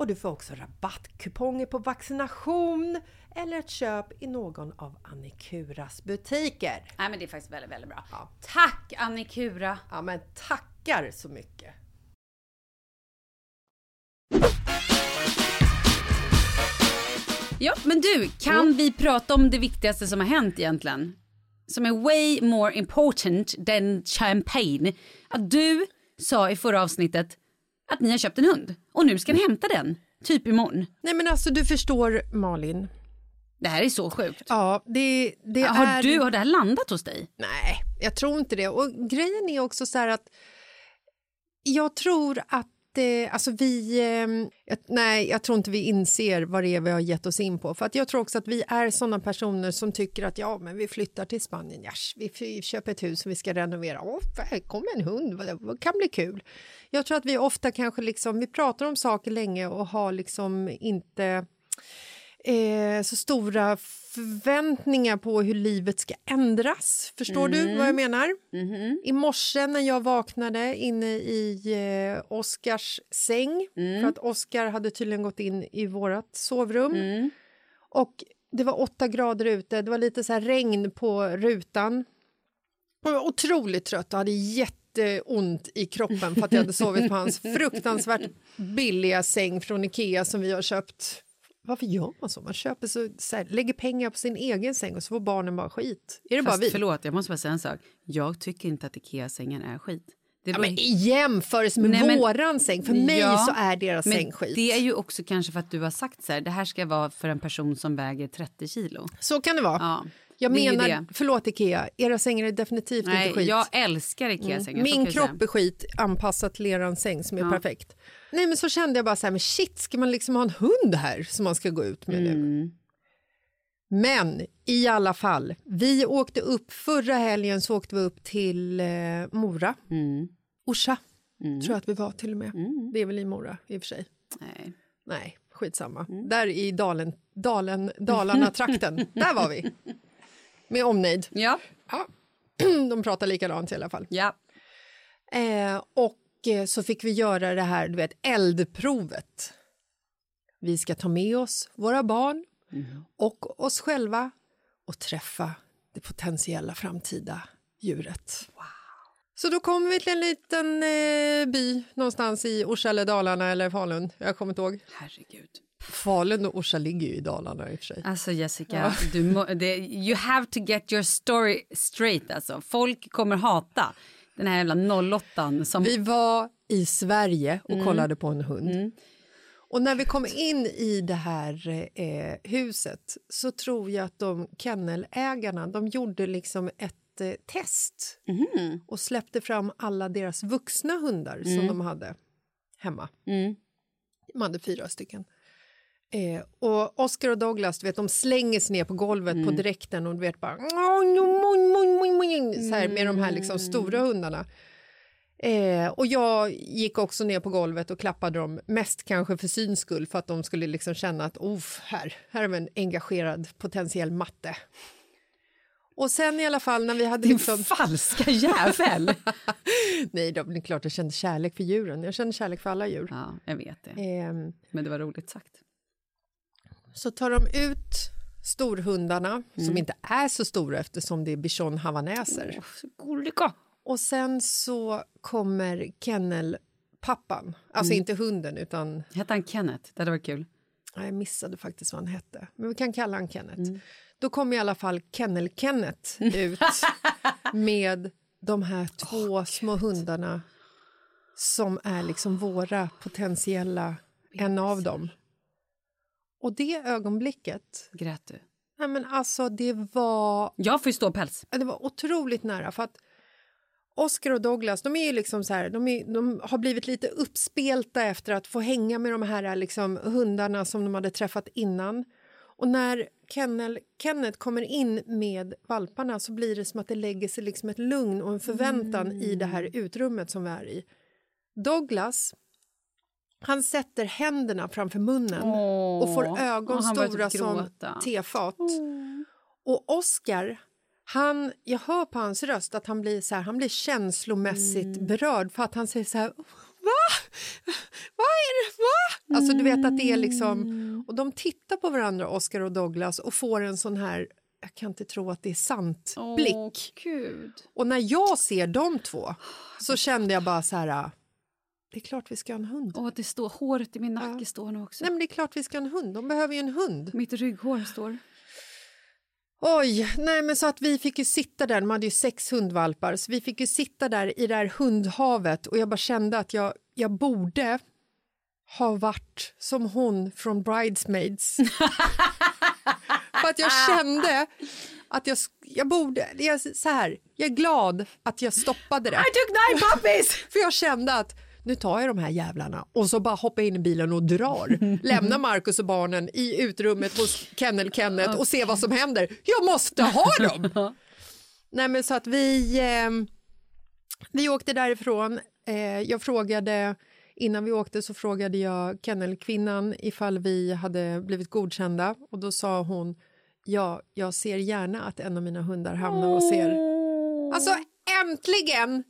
och du får också rabattkuponger på vaccination eller ett köp i någon av Annikuras butiker. Nej men det är faktiskt väldigt, väldigt bra. Ja. Tack Annikura! Ja, men tackar så mycket! Ja, men du, kan vi prata om det viktigaste som har hänt egentligen? Som är way more important than champagne. Att du sa i förra avsnittet att ni har köpt en hund och nu ska ni hämta den, typ imorgon. Nej men alltså du förstår Malin. Det här är så sjukt. Ja, det, det har, är... du, har det här landat hos dig? Nej, jag tror inte det. Och grejen är också så här att jag tror att eh, alltså vi... Eh, jag, nej, jag tror inte vi inser vad det är vi har gett oss in på. För att jag tror också att vi är såna personer som tycker att ja, men vi flyttar till Spanien. Yes, vi, vi köper ett hus och vi ska renovera. Åh, här kommer en hund. det kan bli kul. Jag tror att vi ofta kanske liksom, vi pratar om saker länge och har liksom inte eh, så stora förväntningar på hur livet ska ändras. Förstår du vad jag menar? I morse när jag vaknade inne i eh, Oskars säng för att Oskar hade tydligen gått in i vårt sovrum. Och det var åtta grader ute, det var lite så regn på rutan. Jag var otroligt trött och hade jätteont i kroppen för att jag hade sovit på hans fruktansvärt billiga säng från Ikea som vi har köpt varför gör man så? Man köper så, så här, lägger pengar på sin egen säng och så får barnen bara skit. Är det bara Fast vi? förlåt, jag måste bara säga en sak. Jag tycker inte att Ikea-sängen är skit. Det Ja, beror- men I jämförelse med Nej, men- våran säng, för mig Ja, så är deras men säng skit. Det är ju också kanske för att du har sagt så här, det här ska vara för en person som väger 30 kilo. Så kan det vara. Ja, jag det menar, det. förlåt Ikea, era sängar är definitivt Nej, inte skit. jag älskar Ikea-sängar. så Min kropp är skit anpassat till eran säng som är Ja. perfekt. Nej men så kände jag bara så här, men shit, ska man liksom ha en hund här som man ska gå ut med nu? Mm. Men i alla fall, vi åkte upp, förra helgen så åkte vi upp till eh, Mora, Mm. Orsa, tror jag att vi var till och med. Det är väl i Mora i och för sig. Nej. Nej, skitsamma. Mm. Där i Dalen, Dalen, Dalarna-trakten, där var vi. Med omnejd. Ja. Ja. De pratar likadant i alla fall. Ja. Eh, och eh, så fick vi göra det här du vet, eldprovet. Vi ska ta med oss våra barn och oss själva och träffa det potentiella framtida djuret. Så då kommer vi till en liten eh, by någonstans i Orsa eller Dalarna eller Falun. Jag kommer inte ihåg. Herregud. Falun och Orsa ligger ju i Dalarna i och för sig. Alltså Jessica, du må, det, you have to get your story straight alltså. Folk kommer hata den här jävla 08 som... Vi var i Sverige och kollade på en hund. Och när vi kom in i det här eh, huset så tror jag att de kennelägarna de gjorde liksom ett eh, test och släppte fram alla deras vuxna hundar som de hade hemma. De hade fyra stycken. Eh, och Oscar och Douglas, du vet, de slänger sig ner på golvet på direkten och du vet bara så här med de här liksom stora hundarna. Eh, och jag gick också ner på golvet och klappade dem, mest kanske för syns skull, för att de skulle liksom känna att oh, här, här är en engagerad potentiell matte. Och sen i alla fall när vi hade Din liksom... falska jävel! Nej, då, det är klart jag kände kärlek för djuren. Jag känner kärlek för alla djur. ja, jag vet det. Ehm, Men det var roligt sagt. Så tar de ut storhundarna, som inte är så stora eftersom det är bichon havaneser. Gulliga! Och sen så kommer kennelpappan, alltså inte hunden utan Hette han Kenneth? Det hade varit kul. Ja, Jag missade faktiskt vad han hette, men vi kan kalla han Kenneth. Då kom i alla fall Kennel-Kenneth ut med de här två små hundarna som är liksom våra potentiella, en av dem. Och det ögonblicket, Grät du? nej men alltså det var, Jag får ju ståpäls. det var otroligt nära för att Oscar och Douglas, de är ju liksom så här, de, är, de har blivit lite uppspelta efter att få hänga med de här liksom, hundarna som de hade träffat innan. Och när Kennel, Kenneth kommer in med valparna så blir det som att det lägger sig liksom ett lugn och en förväntan i det här utrummet som vi är i. Douglas, han sätter händerna framför munnen och får ögon börjar stora som tefat. Och Oscar, han, jag hör på hans röst att han blir, så här, han blir känslomässigt Mm. berörd för att han säger så här Va? Vad är det? Va? Alltså du vet att det är liksom... Mm. Och de tittar på varandra, Oscar och Douglas, och får en sån här jag kan inte tro att det är sant blick. Åh, gud. Och när jag ser de två så kände jag bara så här... Det är klart vi ska ha en hund. Åh, det står, håret i min nacke står nu också. Nej men det är klart vi ska ha en hund. De behöver ju en hund. Mitt rygghår står. Oj, nej men så att vi fick ju sitta där, de hade ju sex hundvalpar, så vi fick ju sitta där i det här hundhavet och jag bara kände att jag, jag borde ha varit som hon från Bridesmaids. För att jag kände att jag, jag borde, jag, så här, jag är glad att jag stoppade det. I took nine puppies! För jag kände att nu tar jag de här jävlarna och så bara hoppar jag in i bilen och drar. Lämnar Markus och barnen i utrummet hos Kennel Kenneth och ser vad som händer. Jag måste ha dem! Nej men så att vi, eh, vi åkte därifrån. Eh, jag frågade, innan vi åkte så frågade jag kennelkvinnan ifall vi hade blivit godkända och då sa hon ja, jag ser gärna att en av mina hundar hamnar och ser. Alltså äntligen!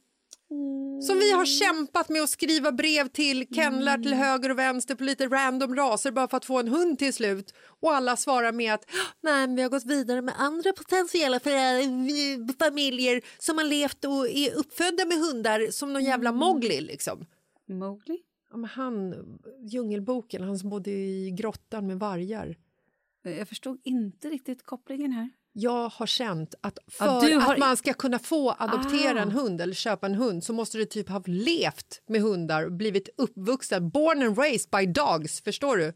Som vi har kämpat med att skriva brev till kennlar till höger och vänster på lite random raser bara för att få en hund till slut. Och alla svarar med att nej, vi har gått vidare med andra potentiella föräldrar, familjer som har levt och är uppfödda med hundar som någon jävla Mowgli liksom. Mowgli? Ja, men han, Djungelboken, han som bodde i grottan med vargar. Jag förstod inte riktigt kopplingen här. Jag har känt att för Ja, har- att man ska kunna få adoptera Ah. en hund eller köpa en hund så måste du typ ha levt med hundar och blivit uppvuxen, born and raised by dogs, förstår du?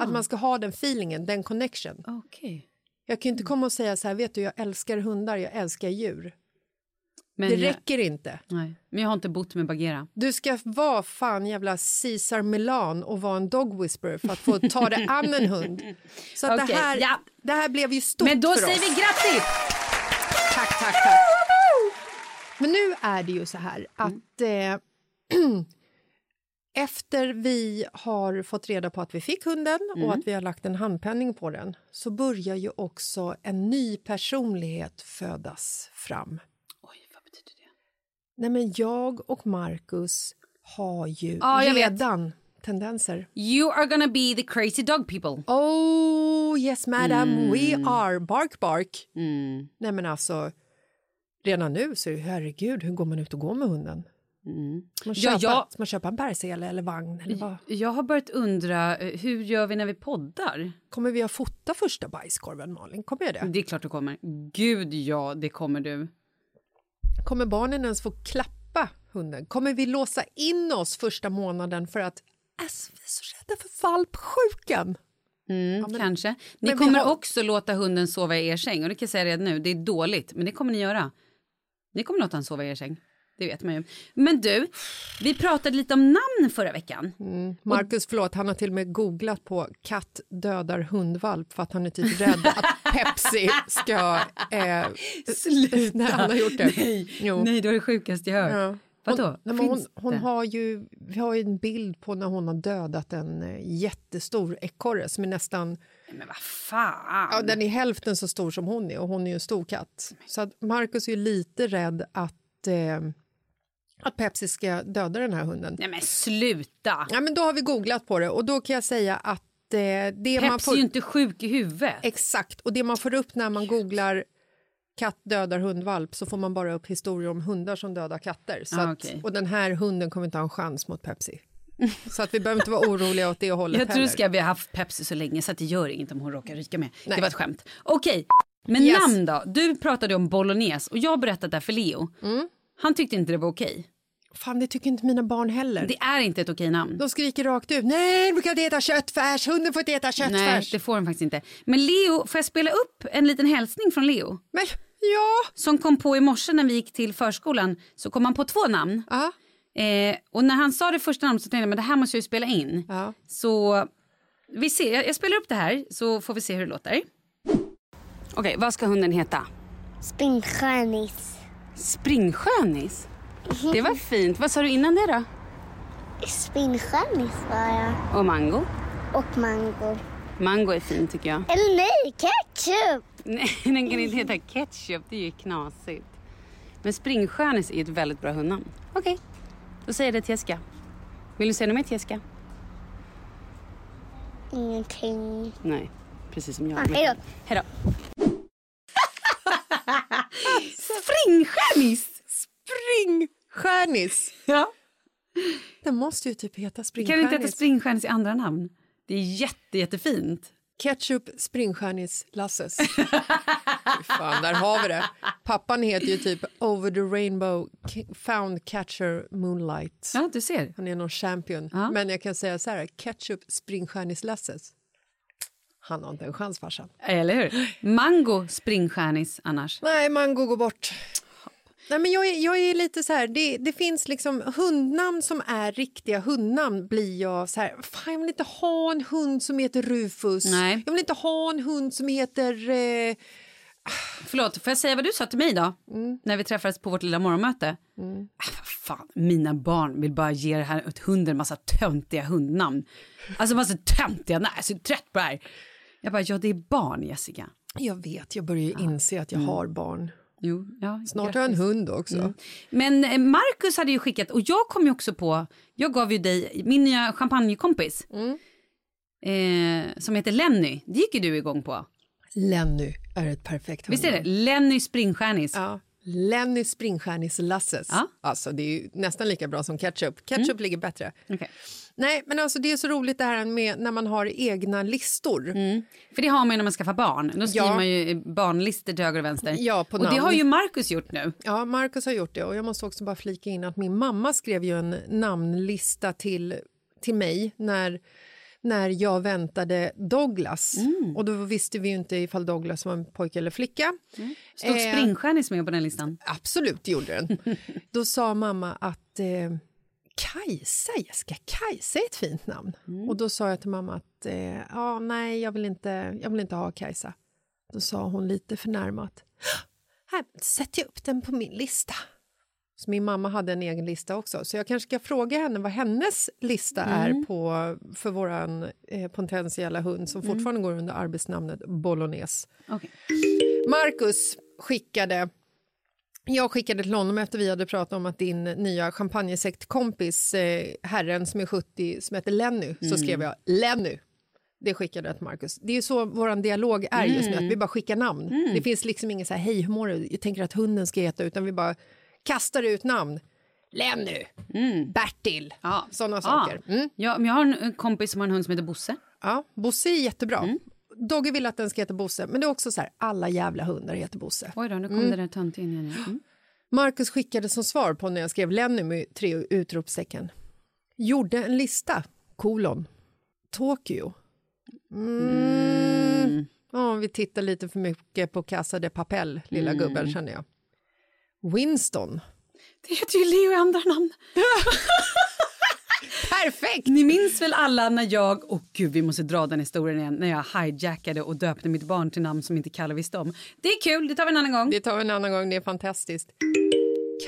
Att man ska ha den feelingen, den connection. Okej. Jag kan inte komma och säga så här, vet du, jag älskar hundar, jag älskar djur. Men det jag, räcker inte. nej, men jag har inte bott med Bagheera. Du ska vara fan jävla Caesar Milan och vara en dog whisperer för att få ta dig an en hund. Så Okej, det, här, ja. det här blev ju stort Men då för säger oss. vi grattis! Tack, tack, tack. Men nu är det ju så här att eh, efter vi har fått reda på att vi fick hunden och att vi har lagt en handpenning på den så börjar ju också en ny personlighet födas fram. Oj, vad betyder det? Nej, men jag och Marcus har ju Ja, vet. redan tendenser. You are gonna be the crazy dog people. Oh, yes madam, we are. Bark, bark. Mm. Nej, men alltså, redan nu så är det, herregud, hur går man ut och går med hunden? Ska, man Ja, köpa, jag- ska man köpa en bärsele eller vagn? Eller vad? Jag har börjat undra, eh, hur gör vi när vi poddar? Kommer vi att fota första bajskorven, Malin? Kommer jag det? Det är klart du kommer. Gud ja, det kommer du. Kommer barnen ens få klappa hunden? Kommer vi låsa in oss första månaden för att alltså, vi är så rädda för valpsjukan? Mm, kanske. Ni men vi kommer har- också låta hunden sova i er säng. Och det kan jag säga redan nu, det är dåligt. Men det kommer ni göra. Ni kommer låta honom sova i er säng. Det vet man ju. Men du, vi pratade lite om namn förra veckan. Marcus, förlåt, han har till och med googlat på katt dödar hundvalp för att han är typ rädd att Pepsi ska... Eh, Sluta! Nej, han har gjort det. Nej, Jo. Nej det var det sjukaste jag hört. Ja. Vadå? Hon, hon, hon har ju, vi har ju en bild på när hon har dödat en eh, jättestor ekorre som är nästan... Men vad fan! Ja, den är hälften så stor som hon är och hon är ju en stor katt. Så att Marcus är ju lite rädd att, eh, att Pepsi ska döda den här hunden. Nej men sluta! Ja, men då har vi googlat på det och då kan jag säga att eh, det man Pepsi får... är ju inte sjuk i huvudet. Exakt, och det man får upp när man googlar katt dödar hundvalp så får man bara upp historier om hundar som dödar katter. Så Ah, att, okej. Och den här hunden kommer inte ha en chans mot Pepsi. Så att vi behöver inte vara oroliga åt det hållet Jag tror heller. ska vi har haft Pepsi så länge så att det gör inget om hon råkar ryka med. Nej. Det var ett skämt. Okej, men Yes. namn då? Du pratade om bolognese och jag berättade det för Leo. Mm. Han tyckte inte det var okej. Fan, det tycker inte mina barn heller. Det är inte ett okej namn. De skriker rakt ut. Nej, du kan inte äta köttfärs. Hunden får inte äta Nej, köttfärs. det får han faktiskt inte. Men Leo, får jag spela upp en liten hälsning från Leo? Men ja. Som kom på i morse när vi gick till förskolan så kom han på två namn. Ja. Eh, och när han sa det första namnet så tänkte jag men det här måste jag ju spela in. ja. Så vi ser, jag, jag spelar upp det här så får vi se hur det låter. Okej, vad ska hunden heta? Springskönis. Springskönis? Det var fint. Vad sa du innan det då? Springskönis var jag. Och mango? Och mango. Mango är fint tycker jag. Eller nej, ketchup! Nej, den kan inte heta ketchup. Det är ju knasigt. Men springskönis är ett väldigt bra hundnamn. Okej, då säger jag det till Jessica. Vill du säga något mer till Jessica? Ingenting. Nej, precis som jag. Ah, hej då. Hej då. Springskönis! Springstjärnis. Ja. Den måste ju typ heta Kan springstjärnis. du inte heta springskönis i andra namn? Det är jätte, jättefint. Ketchup springstjärnis Lasses. Fy Fan, där har vi det. Pappan heter ju typ Over the Rainbow Found Catcher Moonlight. Ja, du ser. Han är någon champion. Ja. Men jag kan säga så här, Ketchup springstjärnis Lasses. Han har inte en chans farsan. Eller hur? Mango springstjärnis annars. Nej, Mango går bort. Nej, men jag, är, jag är lite så här, det, det finns liksom hundnamn som är riktiga hundnamn blir jag så här, fan jag vill inte ha en hund som heter Rufus. Nej. Jag vill inte ha en hund som heter eh, Förlåt, får jag säga vad du sa till mig då? När vi träffades på vårt lilla morgonmöte. Ah, vad fan, mina barn vill bara ge det här åt hunden en massa töntiga hundnamn. Alltså massa töntiga, nej, jag är så trött på det här. Jag bara, ja det är barn Jessica. Jag vet, jag börjar ju inse att jag har barn. Jo, ja, Snart har jag en hund också. Men eh, Marcus hade ju skickat, och jag kom ju också på, jag gav ju dig min nya champagnekompis. Eh, som heter Lenny, det gick ju du igång på. Lenny är ett perfekt Visst är det? hundnamn. Lenny Springstjärnis. Ja, Lenny Springstjärnis-Lasses. Ja. Alltså, det är ju nästan lika bra som ketchup. Ketchup ligger bättre. Okej. Nej, men alltså det är så roligt det här med när man har egna listor. För det har man ju när man skaffar barn. Då skriver Ja. man ju barnlistor till höger och vänster. Ja, på och det namn. har ju Marcus gjort nu. Ja, Marcus har gjort det och jag måste också bara flika in att min mamma skrev ju en namnlista till, till mig när, när jag väntade Douglas. Och då visste vi ju inte ifall Douglas var en pojke eller flicka. Stod Eh, Springstjärnis med på den listan? Absolut, gjorde den. Då sa mamma att eh, Kajsa, Jessica, Kajsa är ett fint namn. Och då sa jag till mamma att eh, ja, nej, jag vill, inte, jag vill inte ha Kajsa. Då sa hon lite förnärmat, här, sätter jag upp den på min lista. Så min mamma hade en egen lista också, så jag kanske ska fråga henne vad hennes lista är på, för vår eh, potentiella hund som fortfarande går under arbetsnamnet Bolognese. Okej. Marcus skickade jag skickade till honom efter vi hade pratat om att din nya champagnesektkompis, eh, herren som är 70, som heter Lenny, så skrev jag Lenny. Det skickade jag till Marcus. Det är så vår dialog är just nu, att vi bara skickar namn. Det finns liksom ingen så här, hej hur mår du? Jag tänker att hunden ska heta, utan vi bara kastar ut namn. Lenny, Bertil, Ja. sådana saker. Mm. Ja, men jag har en kompis som har en hund som heter Bosse. Ja, Bosse är jättebra. Dogge vill att den ska heta Bosse, men det är också så här, alla jävla hundar heter Bosse. Oj då, nu kom det där tönt in igen. Mm. Marcus skickade som svar på när jag skrev Lenny med tre utropstecken. Gjorde en lista, kolon. Tokyo. Mm. Ja, vi tittar lite för mycket på Casa de Papel, lilla gubben känner jag. Winston. Det heter ju Leo i andra namn. Perfekt! Ni minns väl alla när jag, och gud vi måste dra den historien igen, när jag hijackade och döpte mitt barn till namn som inte Kalle visste om. Det är kul, det tar vi en annan gång. Det tar vi en annan gång, det är fantastiskt.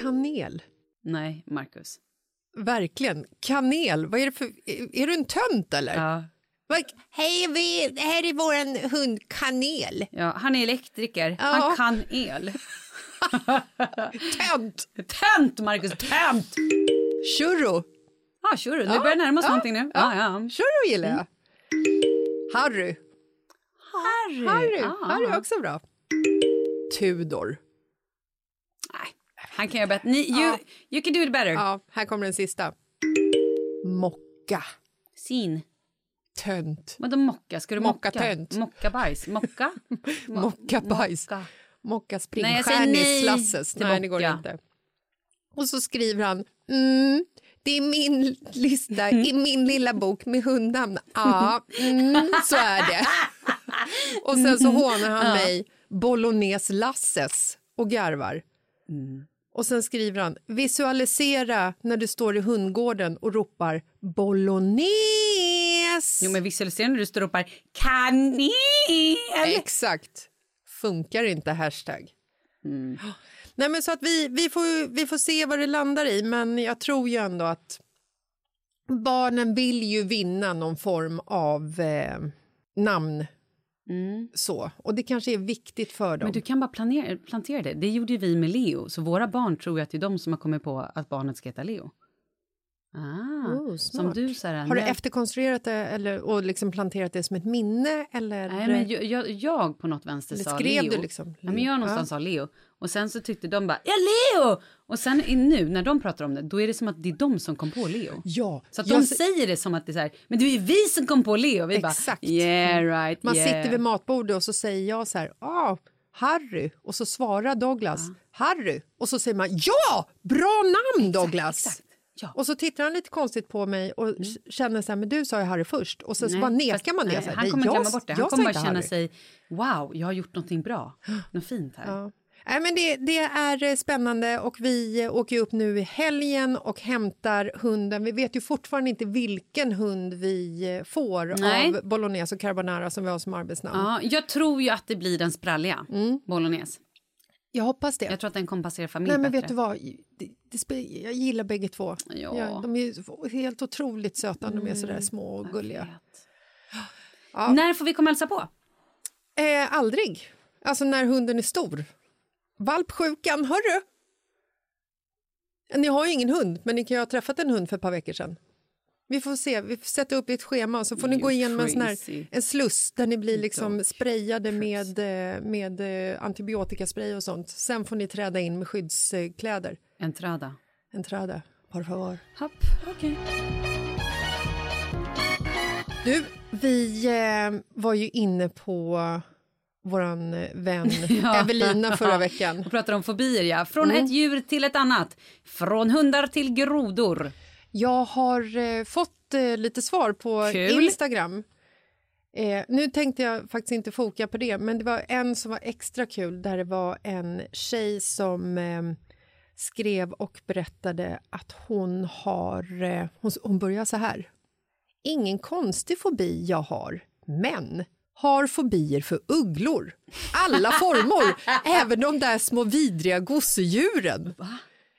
Kanel. Nej, Marcus. Verkligen. Kanel. Vad är det för... Är, är du en tönt eller? Ja. Hej, vi, det här är våran hund Kanel. Ja, han är elektriker, Ja. han kan el. Tönt! Tönt, Marcus, tönt! Churro. Ja, sure, nu börjar närma oss Ja, någonting nu. Ja, ja. Churro gillar jag. Harry. Harry. Harry, Ja. Harry är också bra. Tudor. Nej, han kan göra bättre. Ni, you, you can do it better. Ja, här kommer den sista. Mocka. Sin. Tönt. Vadå mocka? Ska du Mocka mocka? tönt. Mocka bajs? Mocka? Mo- Mocka bajs. Mocka. Mocka springstjärnis-lasses. till Nej, det går inte. Och så skriver han, mm, det är min lista i min lilla bok med hundnamn. Ja, mm, så är det. Och sen så hånar han mig Bolognese-Lasses och garvar. Och sen skriver han, visualisera när du står i hundgården och ropar Bolognese. Jo, men visualisera när du står och ropar kanel. Exakt. Funkar inte hashtag. Nej, men så att vi, vi, får, vi får se vad det landar i, men jag tror ju ändå att barnen vill ju vinna någon form av eh, namn. Så. Och det kanske är viktigt för dem. Men du kan bara planera, plantera det. Det gjorde ju vi med Leo. Så våra barn tror ju att det är de som har kommit på att barnet ska heta Leo. Ah, Oh, som du här, Har du när- efterkonstruerat det eller, och liksom planterat det som ett minne? Eller? Nej, men jag, jag, jag på något vänster Eller sa skrev Leo. du liksom Ja, men Leo? jag någonstans Ja. sa Leo. Och sen så tyckte de bara, ja Leo! Och sen nu när de pratar om det, då är det som att det är de som kom på Leo. Ja, Så att jag de se- säger det som att det är så här, men det är vi som kom på Leo. Vi Exakt. bara, yeah right, Man yeah. sitter vid matbordet och så säger jag så här, ah, Harry, och så svarar Douglas, Harry, och så säger man ja, bra namn Douglas. exakt. Ja. Och så tittar han lite konstigt på mig och mm. känner så här, men du sa ju Harry först, och sen så bara nekar fast- man det. nej, Så här, han "Nej, kommer jag- glömma bort det. Han kommer bara känna Harry." sig, wow, jag har gjort någonting bra. Något fint här. Ja. Nej, men det, det är eh, spännande och vi eh, åker upp nu i helgen och hämtar hunden. Vi vet ju fortfarande inte vilken hund vi eh, får Nej. av bolognese och carbonara som vi har som arbetsnamn. Ja, jag tror ju att det blir den spralliga, Mm. bolognese. Jag hoppas det. Jag tror att den kommer passera familj Nej, men bättre. vet du vad? Det, det, jag gillar bägge två. Ja. de är så- helt otroligt söta när de är sådär små och Jag gulliga. Ja. När får vi komma och hälsa på? Eh, aldrig. Alltså när hunden är stor. Valpsjukan, hörru! Ni har ju ingen hund, men ni kan ju ha träffat en hund för ett par veckor sedan. Vi får se, vi får sätta upp ett schema och så får ni gå igenom en, sån här, en sluss där ni blir liksom sprayade med, eh, med eh, antibiotikaspray och sånt. Sen får ni träda in med skyddskläder. Entrada. Entrada, por favor. Hopp, okej. Du, vi eh, var ju inne på våran eh, vän Ja. Evelina förra veckan. Och pratar om fobier, ja. Från Mm. ett djur till ett annat. Från hundar till grodor. Jag har eh, fått eh, lite svar på Kul. Instagram. Eh, nu tänkte jag faktiskt inte foka på det, men det var en som var extra kul där det var en tjej som eh, skrev och berättade att hon har... Eh, hon, hon börjar så här. Ingen konstig fobi jag har, men har fobier för ugglor. Alla former, även de där små vidriga gosedjuren.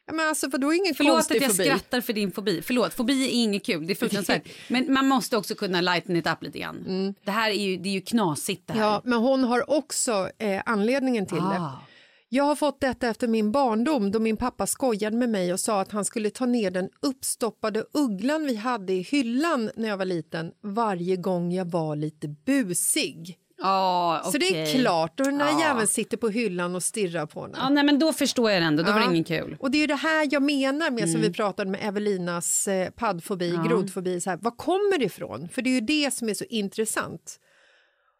Ja, men alltså, vadå ingen Förlåt att jag fobi? skrattar för din fobi. Förlåt, fobi är inget kul. Det är fruktansvärt. Men man måste också kunna lighten it up lite grann. Det här är ju, det är ju knasigt det här. Mm. Ja, men hon har också eh, anledningen till det. Ah. Jag har fått detta efter min barndom då min pappa skojade med mig och sa att han skulle ta ner den uppstoppade ugglan vi hade i hyllan när jag var liten varje gång jag var lite busig. Ja, Så det är klart, och den där Ja. jäveln sitter på hyllan och stirrar på henne. Ja, nej, men då förstår jag det ändå. Då var det Ja. ingen kul. Och det är det här jag menar med Mm. som vi pratade med Evelinas eh, paddfobi, grodfobi. Så här, vad kommer det ifrån? För det är ju det som är så intressant.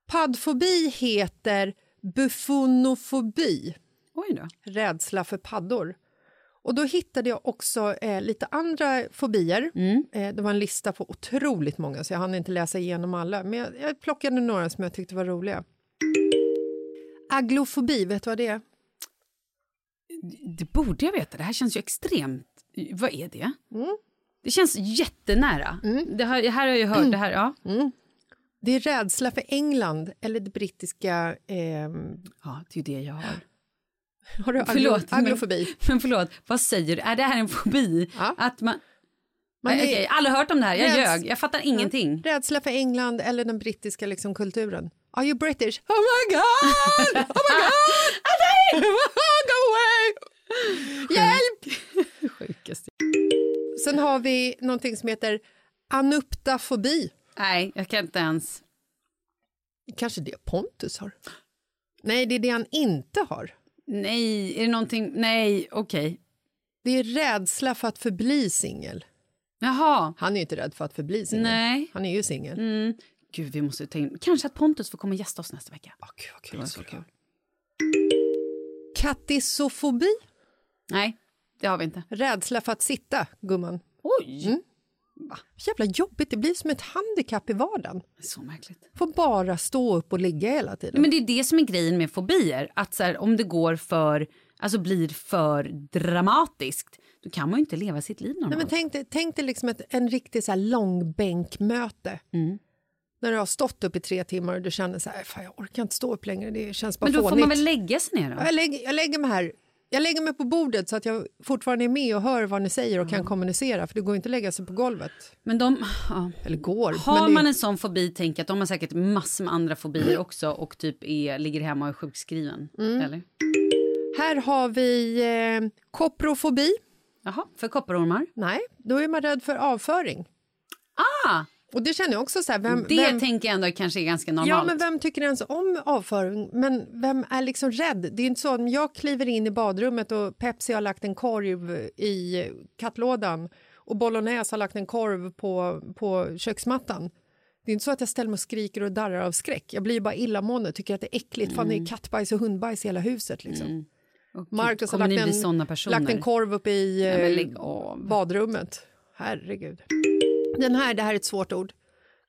Paddfobi heter bufonofobi, rädsla för paddor. Och då hittade jag också eh, lite andra fobier. Mm. Eh, det var en lista på otroligt många så jag hann inte läsa igenom alla. Men jag, jag plockade några som jag tyckte var roliga. Aglofobi, vet du vad det är? Det borde jag veta. Det här känns ju extremt... Vad är det? Mm. Det känns jättenära. Det här, det här har jag ju hört. Det här, ja. Det är rädsla för England eller det brittiska... ehm, ja, det är ju det jag har. har du Förlåt, men- aglofobi? Men förlåt, vad säger du? Är det här en fobi? Ja. Att man... Man Nej, är- okej, alla hört om det här. Jag Räds- ljög. Jag fattar ingenting. Rädsla för England eller den brittiska liksom, kulturen. Are you British? Oh my god! Oh my god! Go away! Hjälp! Sjukaste. Sen har vi någonting som heter anuptafobi. Nej, jag kan inte ens. Kanske det Pontus har? Nej, det är det han inte har. Nej, är det någonting? Nej, okej. Det är rädsla för att förbli singel. Jaha. Han är ju inte rädd för att förbli singel. Nej. Han är ju singel. Mm. Gud, vi måste ta in... Kanske att Pontus får komma och gästa oss nästa vecka. Åh, gud, vad kul Det var så kul. Kattisofobi. Nej, det har vi inte. Rädsla för att sitta, gumman. Oj! Mm. Jävla jobbigt, det blir som ett handikapp i vardagen. Så märkligt. Får bara stå upp och ligga hela tiden. Men det är det som är grejen med fobier. Att så här, om det går för, alltså blir för dramatiskt, då kan man ju inte leva sitt liv normalt. Nej, men tänk dig, tänk dig liksom ett, en riktig så här långbänkmöte. Mm. När du har stått upp i tre timmar och du känner så här, jag orkar inte stå upp längre, det känns bara Men då fånigt. får man väl lägga sig ner då? Ja, jag, lägger, jag lägger mig här. Jag lägger mig på bordet så att jag fortfarande är med och hör vad ni säger och kan kommunicera. För det går inte att lägga sig på golvet. Men de, ja. Eller går. Har man en sån fobi, tänk att de har säkert massor med andra fobier också och typ är, ligger hemma och är sjukskriven. Mm. Eller? Här har vi eh, koprofobi. Jaha, för kopparormar? Nej, då är man rädd för avföring. Och det känner jag också så här, vem, Det vem, tänker jag ändå kanske är ganska normalt. Ja, men vem tycker ens om avföring? Men vem är liksom rädd? Det är inte så att om jag kliver in i badrummet och Pepsi har lagt en korv i kattlådan och Bolognese har lagt en korv på, på köksmattan. Det är inte så att jag ställer mig och skriker och darrar av skräck. Jag blir bara illamående, tycker att det är äckligt. Fan, det är kattbajs och hundbajs i hela huset. Liksom. Och gud, Marcus har lagt en, lagt en korv upp i men eh, badrummet. Herregud. Den här, det här är ett svårt ord.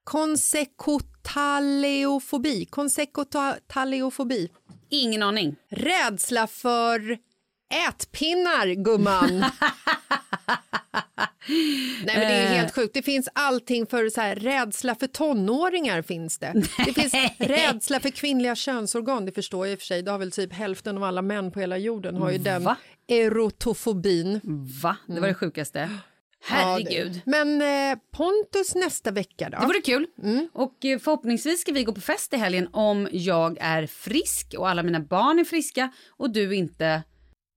Konsekotaleofobi. Konsekotaleofobi. Ingen aning. Rädsla för ätpinnar, gumman. Nej, men det är helt sjukt. Det finns allting för så här, rädsla för tonåringar finns det. Det finns rädsla för kvinnliga könsorgan, det förstår jag i och för sig. Det har väl typ hälften av alla män på hela jorden har ju den Va? erotofobin. Va? Det var det sjukaste. Herregud. Ja, Men eh, Pontus nästa vecka då? Det vore kul. Mm. Och eh, förhoppningsvis ska vi gå på fest i helgen om jag är frisk och alla mina barn är friska och du inte...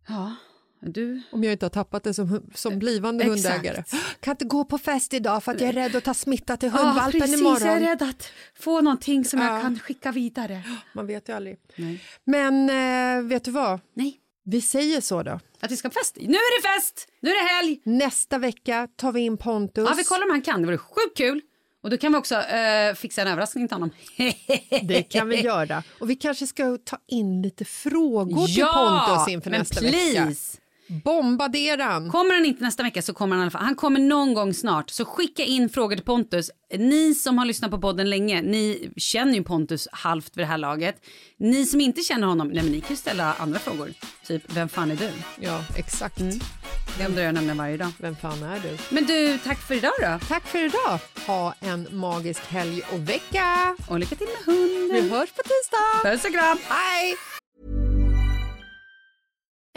Ja, Du... Om jag inte har tappat det som, som blivande Exakt. hundägare. Kan inte gå på fest idag för att jag är rädd att ta smitta till Ja, hundvalpen precis. imorgon. Jag är rädd att få någonting som Ja. jag kan skicka vidare. Man vet ju aldrig. Nej. Men eh, vet du vad? Nej. Vi säger så då. Att vi ska på fest. Nu är det fest! Nu är det helg! Nästa vecka tar vi in Pontus. Ja, vi kollar om han kan. Det vore sjukt kul. Och då kan vi också eh, fixa en överraskning till honom. Det kan vi göra. Och vi kanske ska ta in lite frågor till Ja, Pontus inför nästa please. vecka. Bombardera han. Kommer han inte nästa vecka så kommer han i alla fall. Han kommer någon gång snart. Så skicka in frågor till Pontus. Ni som har lyssnat på podden länge, ni känner ju Pontus halvt vid det här laget. Ni som inte känner honom, nej men ni kan ju ställa andra frågor. Typ, vem fan är du? Ja, exakt. Det undrar jag nämligen varje dag. Vem fan är du? Men du, tack för idag då. Tack för idag. Ha en magisk helg och vecka. Och lycka till med hunden. Vi hörs på tisdag. Puss och kram. Hej!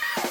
you